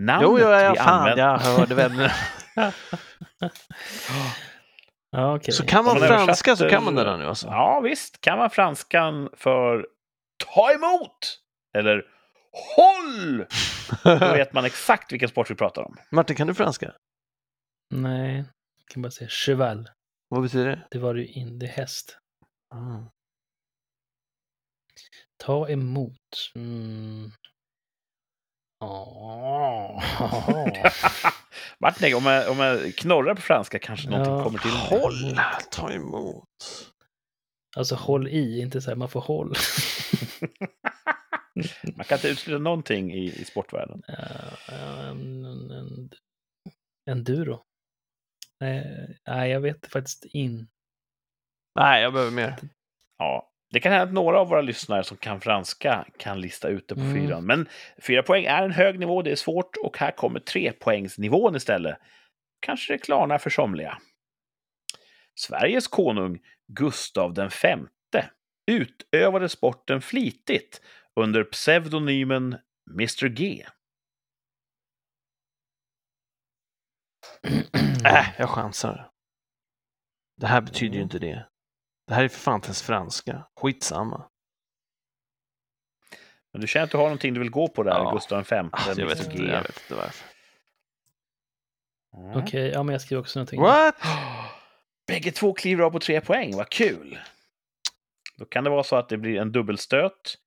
Namnet Jo, ja, ja, vi fan, använder... jag hörde väl. [LAUGHS] Ja, okej. Så kan man man franska så kan man det där nu alltså? Ja, visst. Kan man franskan för ta emot eller håll. Då vet man exakt vilken sport vi pratar om. Martin, kan du franska? Nej, jag kan bara säga cheval. Vad betyder det? Det var ju in, det häst. Ah. Ta emot. Mm. Ja. [LAUGHS] Martin, om jag, om jag knorrar på franska kanske någonting Ja. kommer till. Håll! Ta emot. Alltså håll i, inte så här man får håll. [LAUGHS] Man kan inte utesluta någonting i, i sportvärlden. Ja, en, en, en, enduro. Nej, nej, jag vet faktiskt in. Nej, jag behöver mer. Ja, det kan hända att några av våra lyssnare som kan franska kan lista ut det på Mm. fyran. Men fyra poäng är en hög nivå, det är svårt och här kommer tre poängsnivån istället. Kanske det klarnar för somliga. Sveriges konung Gustav den femte utövade sporten flitigt under pseudonymen Mr G. [CLEARS THROAT] Äh, jag chansar. Det här betyder ju inte det. Det här är för fan inte ens franska. Skitsamma. Men du känner att du har någonting du vill gå på där, Ja. Gustav den femte, Alltså, jag, vet inte, jag vet inte varför. Mm. Okej, ja men jag skriver också någonting. What? [GASPS] Bägge två kliver av på tre poäng, vad kul! Då kan det vara så att det blir en dubbelstöt.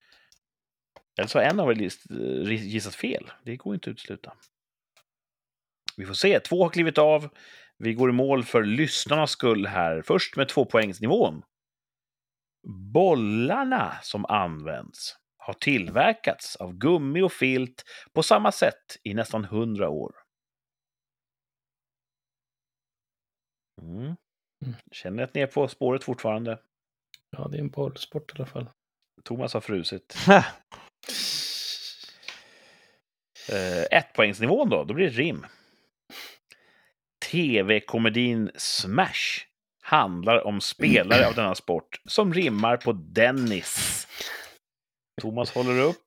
Eller så har en av er eh, gissat fel. Det går inte att utesluta. Vi får se. Två har klivit av. Vi går i mål för lyssnarnas skull här. Först med tvåpoängsnivån. Bollarna som används har tillverkats av gummi och filt på samma sätt i nästan hundra år. Mm. Mm. Känner att ni är på spåret fortfarande? Ja, det är en bollsport i alla fall. Thomas har frusit. [LAUGHS] Eh, ettpoängsnivån då, då blir det rim. TV-komedin Smash handlar om spelare av denna sport som rimmar på Dennis. Thomas håller upp.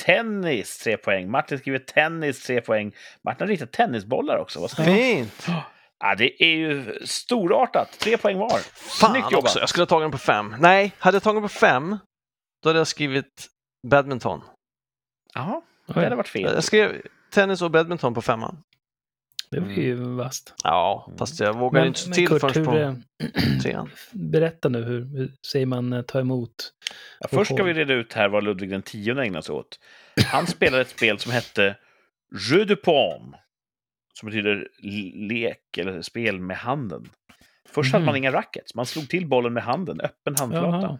Tennis, tre poäng. Martin skriver tennis, tre poäng. Martin har ritat tennisbollar också. Vad. Fint! Ja, det är ju storartat. Tre poäng var. Fan Snyggt jobbat. också, jag skulle ha tagit den på fem. Nej, hade jag tagit den på fem, då hade jag skrivit badminton. Jaha, det hade varit fel. Jag skrev tennis och badminton på femman. Det var ju vasst. Ja, Mm. fast jag vågade inte så till Kurt, först hur, på eh, [CLEARS THROAT] trean. berätta nu, hur, hur säger man eh, ta emot? Ja, först ska vi reda ut här vad Ludvig den tionde ägnar sig åt. Han spelade ett spel som hette Jeu de Paume, som betyder lek eller spel med handen. Först hade Mhm. man inga rackets, man slog till bollen med handen, öppen handflata. Jaha.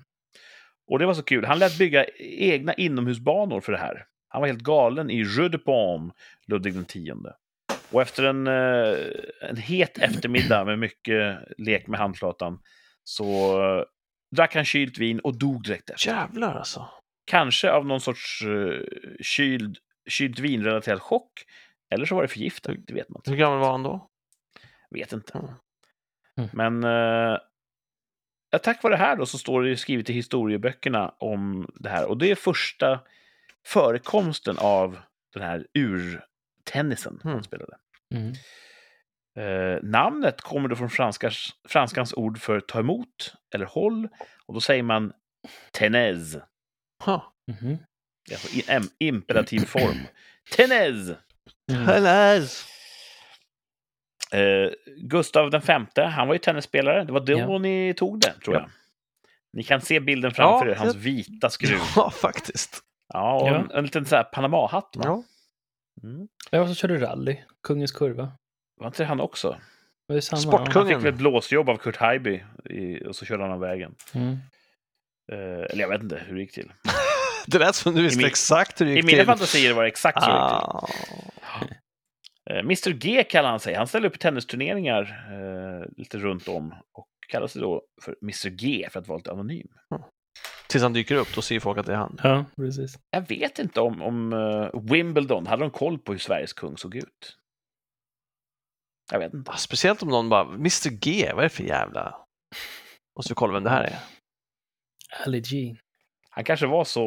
Och det var så kul. Han lät bygga egna inomhusbanor för det här. Han var helt galen i Jeu de Paume, Ludvig den tionde. Och efter en, eh, en het eftermiddag med mycket lek med handflatan så eh, drack han kylt vin och dog direkt efter. Jävlar alltså. Kanske av någon sorts uh, kyld, kylt vinrelaterad chock. Eller så var det förgiftning, det vet man inte. Hur gammal var han då? Vet inte. Mm. Mm. Men uh, ja, tack vare det här då så står det skrivet i historieböckerna om det här. Och det är första förekomsten av den här urtennisen han Mm. spelade. Mm. Eh, namnet kommer då från franskans, franskans ord för ta emot eller håll. Och då säger man tenez. Det är Alltså i em- imperativ form. [CLEARS THROAT] Tenez! Mm. Tennis! Eh, Gustav den femte, han var ju tennisspelare. Det var då Ja. ni tog det, tror Ja. jag. Ni kan se bilden framför Ja, er, hans det- vita skruv. [LAUGHS] Ja, faktiskt. Ja, och Ja. En, en liten så här Panama-hatt. Va? Ja. Mm. Jag var körde rally, Kungens kurva. Var inte det han också? Det samma? Sportkung. Han fick väl ett blåsjobb av Kurt Haijby i, och så körde han av vägen. Mm. Eh, eller jag vet inte hur det gick till. [LAUGHS] Det lät som du visste min- exakt hur det I gick mina till. fantasier var det exakt så det gick till. Ah. Eh, Mr G kallar han sig. Han ställer upp i tennisturneringar eh, lite runt om och kallar sig då för Mr G för att vara lite anonym. Tills han dyker upp, då ser folk att det är han. ja, precis. Jag vet inte om, om eh, Wimbledon, hade de koll på hur Sveriges kung såg ut? Jag vet inte. Ah, Speciellt om någon bara, Mr G, vad är det för jävla... Måste vi kolla vem det här är. Ali G. Han kanske var så...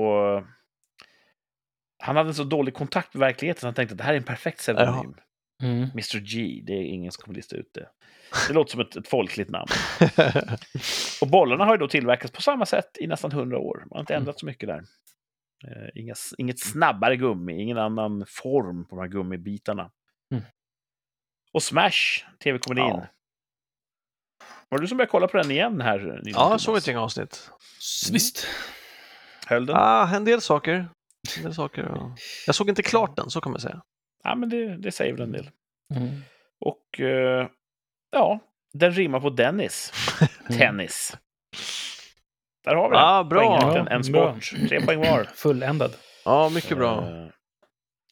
Han hade en så dålig kontakt med verkligheten så han tänkte att det här är en perfekt pseudonym. Mm. Mr G, det är ingen som kommer lista ut det. Det låter som ett, ett folkligt namn. [LAUGHS] Och bollarna har ju då tillverkats på samma sätt i nästan hundra år. Man har inte Mm. ändrat så mycket där. Eh, inga, inget snabbare gummi, ingen annan form på de här gummibitarna. Mm. Och Smash, tv-komedin. Ja. Var det du som började kolla på den igen här? ja, Thomas? jag såg ett gäng avsnitt. Visst. Höll den? Ah, en del saker. En del saker ja. Jag såg inte klart den, så kan man säga. Ja, men det, det säger väl en del. Mm. Och eh, ja, den rimmar på Dennis. [LAUGHS] Tennis. Där har vi det. Ah, bra. Poängjakten, Ja, en bra. sport. Tre poäng var. [LAUGHS] Fulländad. Ja, mycket bra. Eh,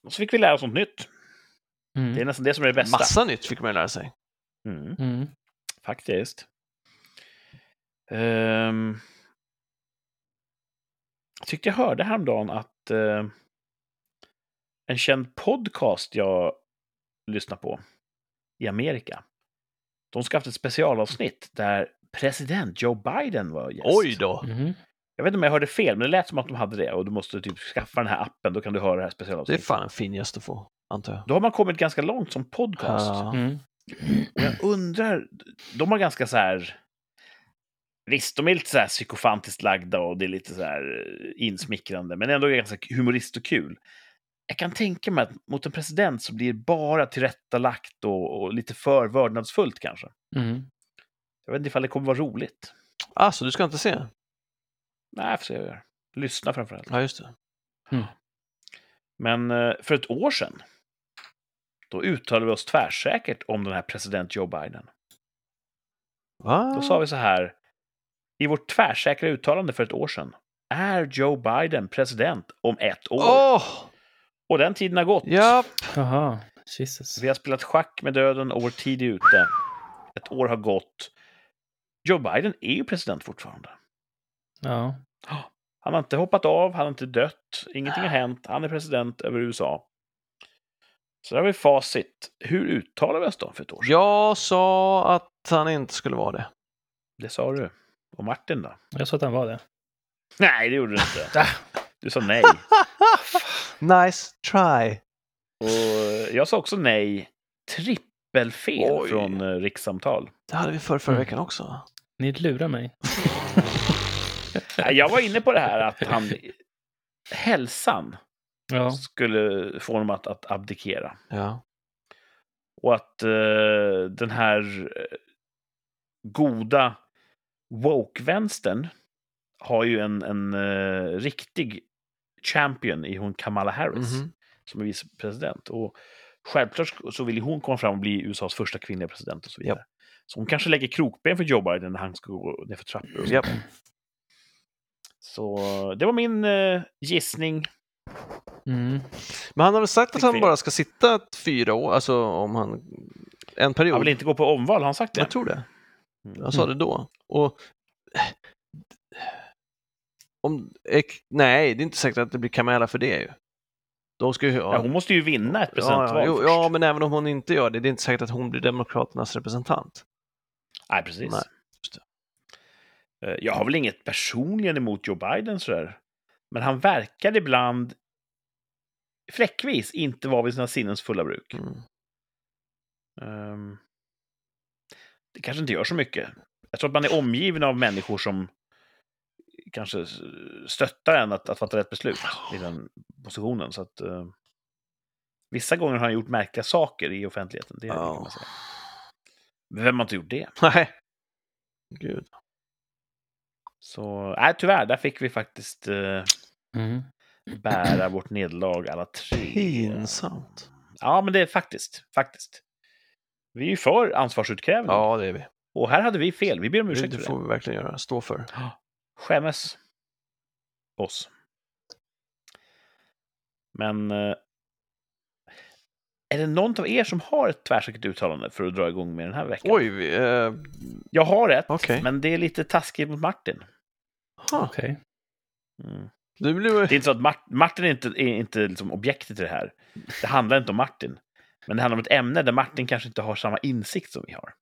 och så fick vi lära oss något nytt. Mm. Det är nästan det som är det bästa. Massa nytt fick man lära sig. Mm, Mm. faktiskt. Ehm, jag tyckte jag hörde häromdagen att eh, en känd podcast jag lyssnar på i Amerika, de ska ha haft ett specialavsnitt där president Joe Biden var gäst. Oj då! Mm. Jag vet inte om jag hörde fel, men det lät som att de hade det och du måste typ skaffa den här appen, då kan du höra det här Det är specialavsnittet. fan en fin gäst att få, antar jag. Då har man kommit ganska långt som podcast. Ja. Mm. Och jag undrar, de har ganska så här... Visst, de är lite så här psykofantiskt lagda och det är lite så här eh, insmickrande, men ändå ganska humorist och kul. Jag kan tänka mig att mot en president så blir det bara tillrättalagt och, och lite för vördnadsfullt kanske. Mm. Jag vet inte ifall det kommer vara roligt. Ah, så du ska inte se? Nej, jag får se hur jag gör. Lyssna framförallt. Ja, just det. Men eh, för ett år sedan, då uttalade vi oss tvärsäkert om den här president Joe Biden. Va? Då sa vi så här, i vårt tvärsäkra uttalande för ett år sedan, är Joe Biden president om ett år? Åh! Och den tiden har gått. Japp! Jaha, Jesus. Vi har spelat schack med döden och vår tid är ute. Ett år har gått. Joe Biden är ju president fortfarande. Ja. Han har inte hoppat av, han har inte dött, ingenting har hänt, han är president över USA. Så där har vi facit. Hur uttalar vi oss då för ett år sedan? Jag sa att han inte skulle vara det. Det sa du. Och Martin då? Jag sa att han var det. Nej, det gjorde du inte. [LAUGHS] Du sa nej. [LAUGHS] Nice try! Och jag sa också nej. Trippelfel Oj. från eh, rikssamtal. Det hade vi för förra Mm. veckan också. Ni lurar mig. [LAUGHS] Jag var inne på det här att han... Hälsan Ja. skulle få honom att, att abdikera. Ja. Och att eh, den här eh, goda woke-vänstern har ju en, en eh, riktig champion i hon Kamala Harris Mhm. som är vicepresident. Och självklart så vill hon komma fram och bli USAs första kvinnliga president och så vidare. Så hon kanske lägger krokben för Joe Biden när han ska gå ner för trappor. och så. Japp. Så det var min eh, gissning. Mm. Men han har väl sagt att han bara ska sitta ett fyra år, alltså om han... En period. Han vill inte gå på omval, har han sagt det? Jag tror det. Mm. Jag sa det då. Och... Om, nej, det är inte säkert att det blir Kamala för det ju. De ska ju... Ja, hon måste ju vinna ett presidentval ja, först. ja, men även om hon inte gör det, det är inte säkert att hon blir Demokraternas representant. Nej, precis. Nej, Eh, Jag har väl inget personligen emot Joe Biden sådär. Men han verkar ibland fläckvis inte vara vid sina sinnens fulla bruk. Mm. Ehm, det kanske inte gör så mycket. Jag tror att man är omgiven av människor som kanske stöttar en att, att fatta rätt beslut i den positionen. Så att, eh, vissa gånger har han gjort märkliga saker i offentligheten. Det, det kan man säga. Men vem har inte gjort det? Nej. Gud. Så, nej, tyvärr, där fick vi faktiskt eh, Mm. bära vårt nederlag alla tre. Pinsamt. Ja, men det är faktiskt, faktiskt. Vi är ju för ansvarsutkrävande. Ja, det är vi. Och här hade vi fel. Vi ber om ursäkt Det för får det. vi verkligen göra. Stå för. Skämmes. Oss. Men... eh, Är det någon av er som har ett tvärsäkert uttalande för att dra igång med den här veckan? Oj, vi, eh, Jag har ett, Okej. men det är lite taskigt mot Martin. ha, Okej. Mm. du blir... Det är inte så att Mart- Martin är inte, är inte liksom objektet i det här. Det handlar inte om Martin. Men det handlar om ett ämne där Martin kanske inte har samma insikt som vi har.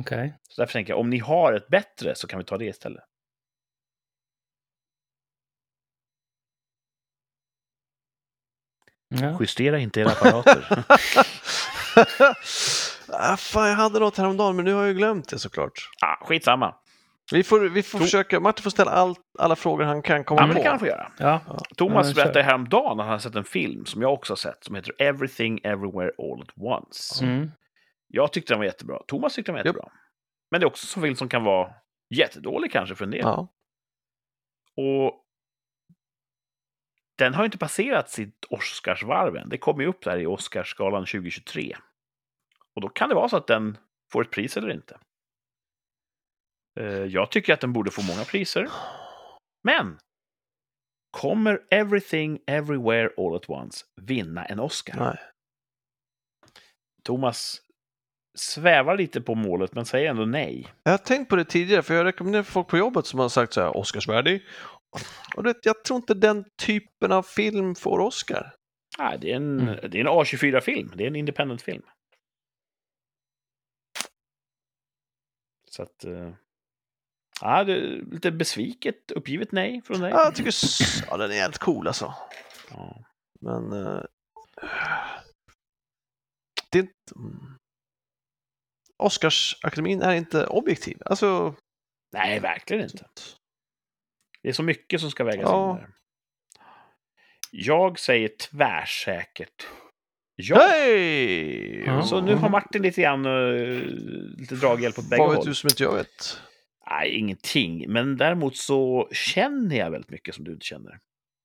Okej. Så därför tänker jag, om ni har ett bättre så kan vi ta det istället. Ja. Justera inte era apparater. [LAUGHS] ah, fan, jag hade något häromdagen, men nu har jag ju glömt det såklart. ah, skitsamma. Vi får, vi får försöka, Martin får ställa all, alla frågor han kan komma Ja, men på. det kan han få göra. Ja. Thomas Ja, men berättade häromdagen att han har sett en film som jag också har sett som heter Everything Everywhere All At Once. Mm. Jag tyckte den var jättebra. Thomas tyckte den var jättebra. Men det är också en film som kan vara jättedålig kanske för en del. Ja. Och den har inte passerat sitt Oscarsvarv än. Det kommer ju upp där i Oscarsgalan 2023. Och då kan det vara så att den får ett pris eller inte. Eh, Jag tycker att den borde få många priser. Men kommer Everything Everywhere All At Once vinna en Oscar? Nej. Thomas svävar lite på målet men säger ändå nej. Jag har tänkt på det tidigare, för jag rekommenderar folk på jobbet som har sagt så här, Oscarsvärdig. Och du vet, jag tror inte den typen av film får Oscar. Nej, det är en, Mm. det är en A24-film. Det är en independent-film. Så att... eh, Ja, det är lite besviket, uppgivet nej från dig. Ja, jag tycker ja, den är helt cool alltså. Ja. Men... eh, det är inte... mm. Oscarsakademin är inte objektiv. Alltså... Nej, verkligen inte. Det är så mycket som ska vägas Ja. in där. Jag säger tvärsäkert ja. Ja. Så nu har Martin lite grann uh, lite draghjälp åt bägge Vad vet håll. du som inte jag vet? Nej, ingenting. Men däremot så känner jag väldigt mycket som du inte känner.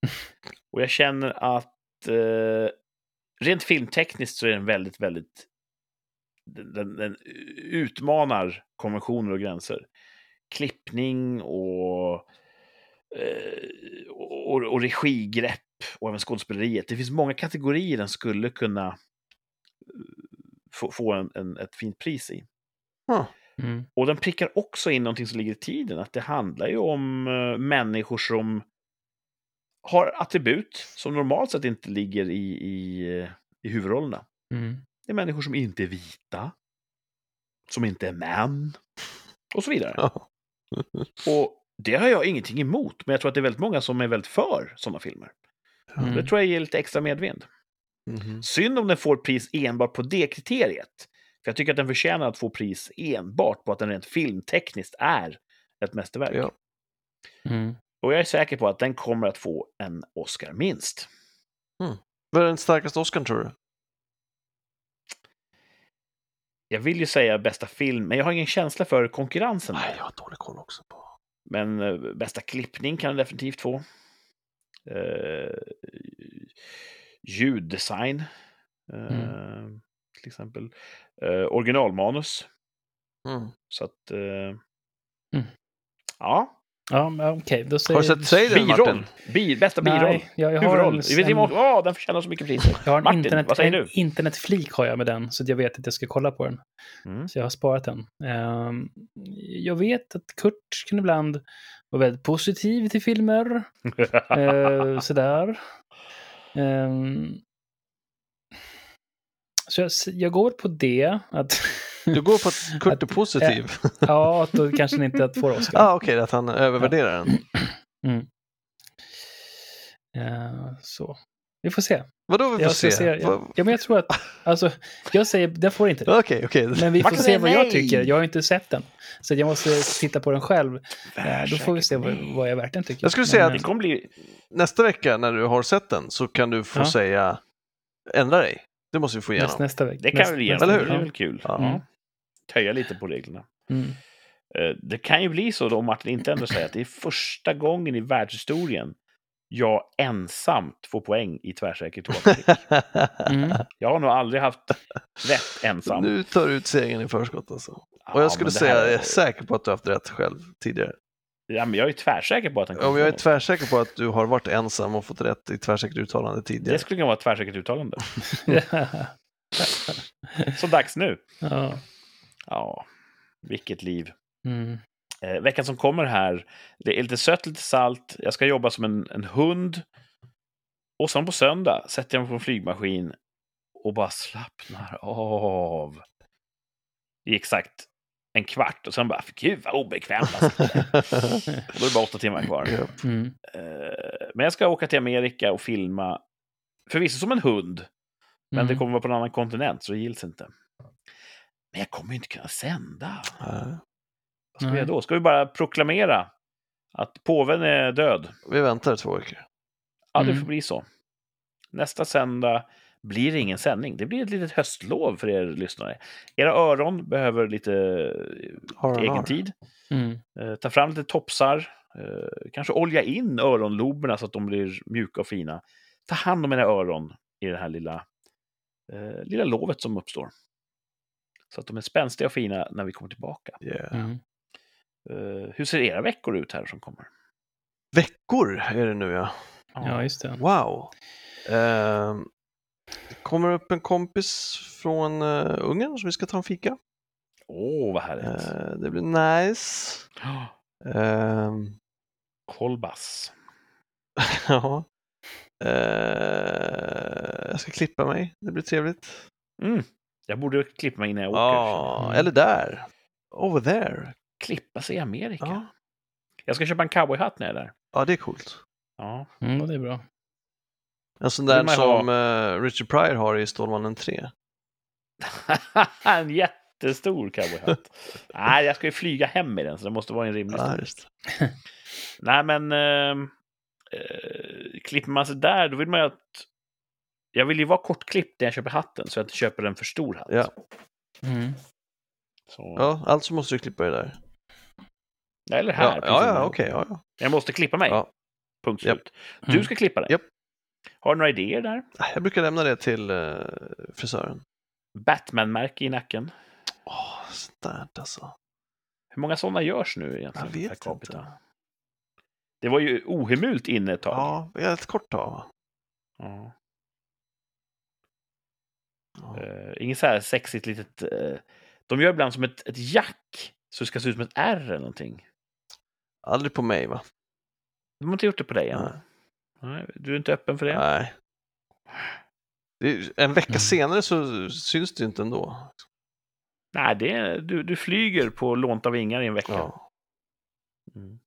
[LAUGHS] Och jag känner att eh, rent filmtekniskt så är den väldigt, väldigt... Den, den, den utmanar konventioner och gränser. Klippning och, och, och regigrepp och även skådespeleriet. Det finns många kategorier den skulle kunna eh, få, få en, en, ett fint pris i. Mm. Och den prickar också in någonting som ligger i tiden, att det handlar ju om eh, människor som har attribut som normalt sett inte ligger i, i, eh, i huvudrollerna. Mm. Det är människor som inte är vita, som inte är män och så vidare. Ja. Och det har jag ingenting emot, men jag tror att det är väldigt många som är väldigt för sådana filmer. Mm. Det tror jag ger lite extra medvind. Mhm. Synd om den får pris enbart på det kriteriet. För jag tycker att den förtjänar att få pris enbart på att den rent filmtekniskt är ett mästerverk. Ja. Mm. Och jag är säker på att den kommer att få en Oscar minst. Vad är den starkaste Oscarn tror du? Jag vill ju säga bästa film, men jag har ingen känsla för konkurrensen. Nej, jag har dålig koll också på. Men eh, bästa klippning kan den definitivt få. Eh, ljuddesign, eh, till exempel. Eh, originalmanus. Mm. Så att... Eh, Ja, Ja, men okej. Då Har säger du sett den biroll. Martin? Bi, bästa biroll. Nej, jag, jag har Huvudroll. en, Vi vet inte en, Åh, den förtjänar så mycket priser. jag har en Martin, internet, vad säger en du? internetflik har jag med den, så att jag vet att jag ska kolla på den. Mm. Så jag har sparat den. Ehm, jag vet att Kurt kan ibland vara väldigt positiv till filmer. [LAUGHS] Eh, sådär. Ehm, så jag, jag går på det. Att, Du går på [LAUGHS] att Kurt är positiv? [LAUGHS] ja, att då kanske den inte att får Oscar. [LAUGHS] ah, Okej, att han övervärderar den. [CLEARS THROAT] Mm. Eh, så. Vi får se. Vadå vi får Jag se? se. Va- Ja, ja, men jag tror att... Alltså, jag säger, den får inte det. Okej, okej. Men vi får se vad jag nej. tycker. Jag har inte sett den. Så jag måste titta på den själv. Eh, då får vi se vad, vad jag verkligen tycker. Jag skulle säga Men, Det att- kommer bli... Nästa vecka när du har sett den så kan du få Ja. säga ändra dig. Det måste vi få eh, igenom. nästa, nästa vecka. Det kan Nästa- vi ge. nästa Eller Det hur? är vecka. väl kul. Ja. Mm. Töja lite på reglerna. Mm. Eh, Det kan ju bli så då om Martin inte ändrar sig att det är första gången i världshistorien jag ensamt får poäng i tvärsäker toapatrick. [LAUGHS] Mm. Jag har nog aldrig haft rätt ensam. nu tar du ut segern i förskott alltså. Och Ja, jag skulle säga, här- jag är säker på att du har haft rätt själv tidigare. Ja, men jag är tvärsäker på att han kommer Om jag är tvärsäker på att du har varit ensam och fått rätt i tvärsäkert uttalande tidigare. Det skulle kunna vara ett tvärsäkert uttalande. [LAUGHS] Så dags nu. ja. Ja, vilket liv. Mm. Eh, veckan som kommer här, det är lite sött, lite salt. Jag ska jobba som en, en hund. Och sen på söndag sätter jag mig på en flygmaskin och bara slappnar av. I exakt en kvart och sen bara, gud vad obekvämt. Alltså. [LAUGHS] då är det bara åtta timmar kvar. Mm. Eh, men jag ska åka till Amerika och filma, förvisso som en hund, men Mm. det kommer vara på en annan kontinent så det gills inte. Men jag kommer inte kunna sända. Nej. Vad ska vi göra då? Ska vi bara proklamera att påven är död? Vi väntar två veckor. Ja, det Mm. får bli så. Nästa söndag blir det ingen sändning. Det blir ett litet höstlov för er lyssnare. Era öron behöver lite Har egen har. tid. Mm. Eh, ta fram lite topsar. Eh, kanske olja in öronloberna så att de blir mjuka och fina. Ta hand om era öron i det här lilla, eh, lilla lovet som uppstår. Så att de är spänstiga och fina när vi kommer tillbaka. Yeah. Mm. Eh, hur ser era veckor ut här som kommer? Veckor är det nu ja. Ja, just det. Wow. Ehm, det kommer upp en kompis från uh, Ungern som vi ska ta en fika. Åh, vad härligt. Eh, det blir nice. [GASPS] Ehm, Kolbas. [LAUGHS] ja. Jag ska klippa mig. Det blir trevligt. Mm. Jag borde klippa mig innan jag åker. Ja, Mm. eller där. Over there. Klippa sig i Amerika. Ja, Jag ska köpa en cowboyhatt när jag är där. ja det är coolt. Ja. Mm, det är bra. En sån där som eh, Richard Pryor har i Stålmannen 3. [LAUGHS] en jättestor cowboyhatt. [LAUGHS] Nej, jag ska ju flyga hem i den, så det måste vara en rimlig Ja. Nej, men ehm, eh, klipper man sig där, då vill man ju att... Jag vill ju vara kortklippt när jag köper hatten, så jag inte köper en för stor hatt. Ja. Mm. Så, Ja, alltså måste du klippa dig där. Eller här. Ja, ja, som ja jag- okej. ja, ja. Jag måste klippa mig. Ja. Punkt Japp. slut. Du Mm. ska klippa dig. Japp. Har du några idéer där? Jag brukar lämna det till eh, frisören. Batman-märke i nacken. Åh, sånt där alltså. Hur många sådana görs nu egentligen? Jag vet per capita? inte. Det var ju ohemult inne ett tag. Ja, ett kort tag. va? Ja. Ja. Uh, inget så här sexigt litet... eh, de gör ibland som ett, ett jack, så det ska se ut som ett R eller någonting. Aldrig på mig va? De har inte gjort det på dig än. Nej. Nej, du är inte öppen för det? Nej. En vecka Mm. senare så syns det inte ändå. Nej, det är, du, du flyger på lånta vingar i en vecka. Ja. Mm.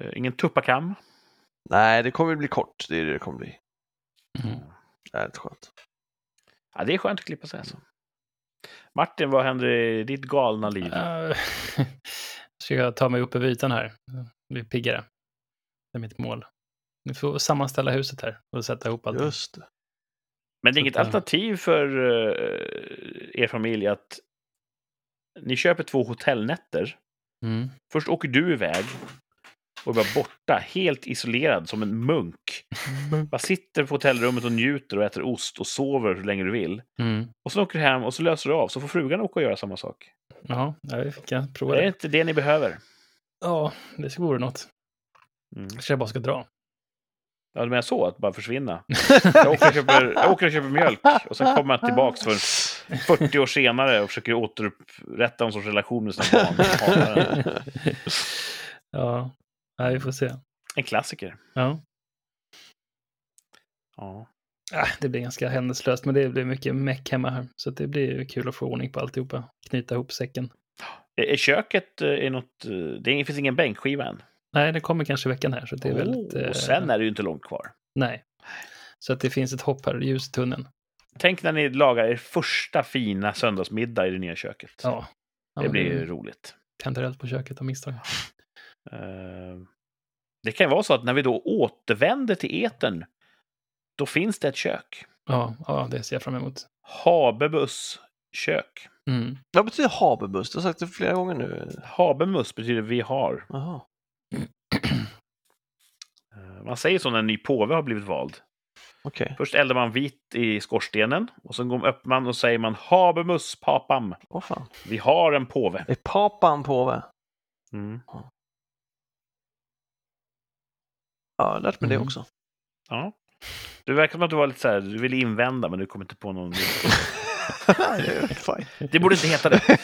Eh, ingen tuppakam? Nej, det kommer bli kort. Det är det det kommer bli. Mm. Det är skönt. Ja, det är skönt att klippa sig alltså. Martin, vad händer i ditt galna liv? Uh, [LAUGHS] ska jag ta mig upp över ytan här? Bli piggare. Det är mitt mål. Nu får vi sammanställa huset här och sätta ihop allt. Just det. Men det är inget Tuppar. alternativ för eh, er familj att ni köper två hotellnätter. Mm. Först åker du iväg och bara borta, helt isolerad som en munk. Bara sitter på hotellrummet och njuter och äter ost och sover hur länge du vill. Mm. Och så åker du hem och så löser du av, så får frugan åka och göra samma sak. Ja, jag fick jag prova Det är det. inte det ni behöver. Ja, det vore något. Mm. Kanske jag bara ska dra. Ja, du menar så? Att bara försvinna? [LAUGHS] Jag åker och köper, jag åker och köper mjölk och sen kommer jag tillbaks för 40 år senare och försöker återupprätta en sorts relation med sina barn. Den. Ja, vi får se. En klassiker. Ja. Ja. Äh, det blir ganska händelselöst, men det blir mycket meck hemma här. Så det blir kul att få ordning på alltihopa. Knyta ihop säcken. Är köket eh, är något... eh, Det finns ingen bänkskiva än. Nej, det kommer kanske i veckan här. Så det är väldigt... Oh, eh, och sen är det ju inte långt kvar. Nej. Så att det finns ett hopp här, ljus i tunneln. Tänk när ni lagar er första fina söndagsmiddag i det nya köket. Ja. ja det men blir ju roligt. Eld på köket av misstag. Eh, Det kan ju vara så att när vi då återvänder till etern, då finns det ett kök. Ja, ja, det ser jag fram emot. Habebus kök. Mm. Vad betyder habebus? Du har sagt det flera gånger nu. Habemus betyder vi har. Jaha. [CLEARS THROAT] Man säger så när en ny påve har blivit vald. Okej. Först eldar man vit i skorstenen och sen går öppnar man och säger man habemus papam. Åh fan. Vi har en påve. Är papan påve? Mm. Ja, jag har lärt mig det Mm. också. Ja. Du verkar som att du var lite så här, du ville invända men du kom inte på någon. [LAUGHS] det. Det borde inte heta det. [LAUGHS]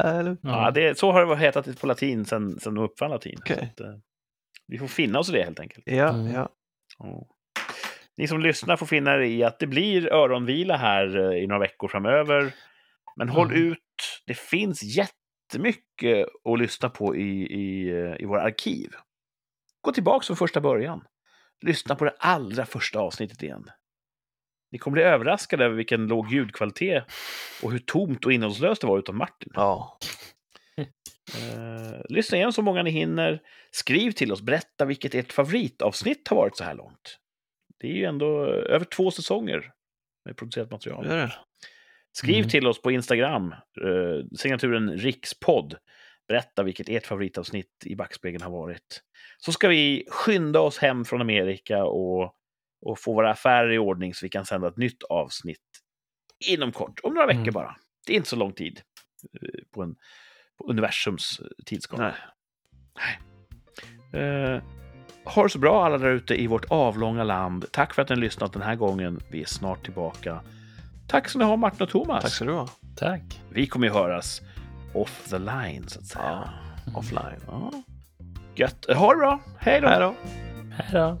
Eller? Ja, det så har det hetat på latin sen, sen de uppfann latin. Så att, eh, vi får finna oss i det helt enkelt. Ja, Mm. ja. Ni som lyssnar får finna er i att det blir öronvila här eh, i några veckor framöver. Men håll Mm. ut. Det finns jättemycket att lyssna på i, i, i våra arkiv. Gå tillbaka från första början. Lyssna på det allra första avsnittet igen. Ni kommer bli överraskade över vilken låg ljudkvalitet och hur tomt och innehållslöst det var utan Martin. ja. Eh, lyssna igen så många ni hinner. Skriv till oss, berätta vilket ert favoritavsnitt har varit så här långt. Det är ju ändå över två säsonger med producerat material. Det det. Skriv Mm. till oss på Instagram, eh, signaturen rikspodd. Berätta vilket ert favoritavsnitt i backspegeln har varit. Så ska vi skynda oss hem från Amerika och, och få våra affärer i ordning så vi kan sända ett nytt avsnitt inom kort, om några veckor Mm. bara. Det är inte så lång tid eh, på, en, på universums eh, tidsskala. Nej. Eh, ha det så bra alla där ute i vårt avlånga land. Tack för att ni har lyssnat den här gången. Vi är snart tillbaka. Tack så ni ha Martin och Thomas. Tack så du ha. Tack. Vi kommer ju höras off the line, så att säga. Ja, offline. Ja. Gött. Ha det bra. Hej då. Hej då. Hej då.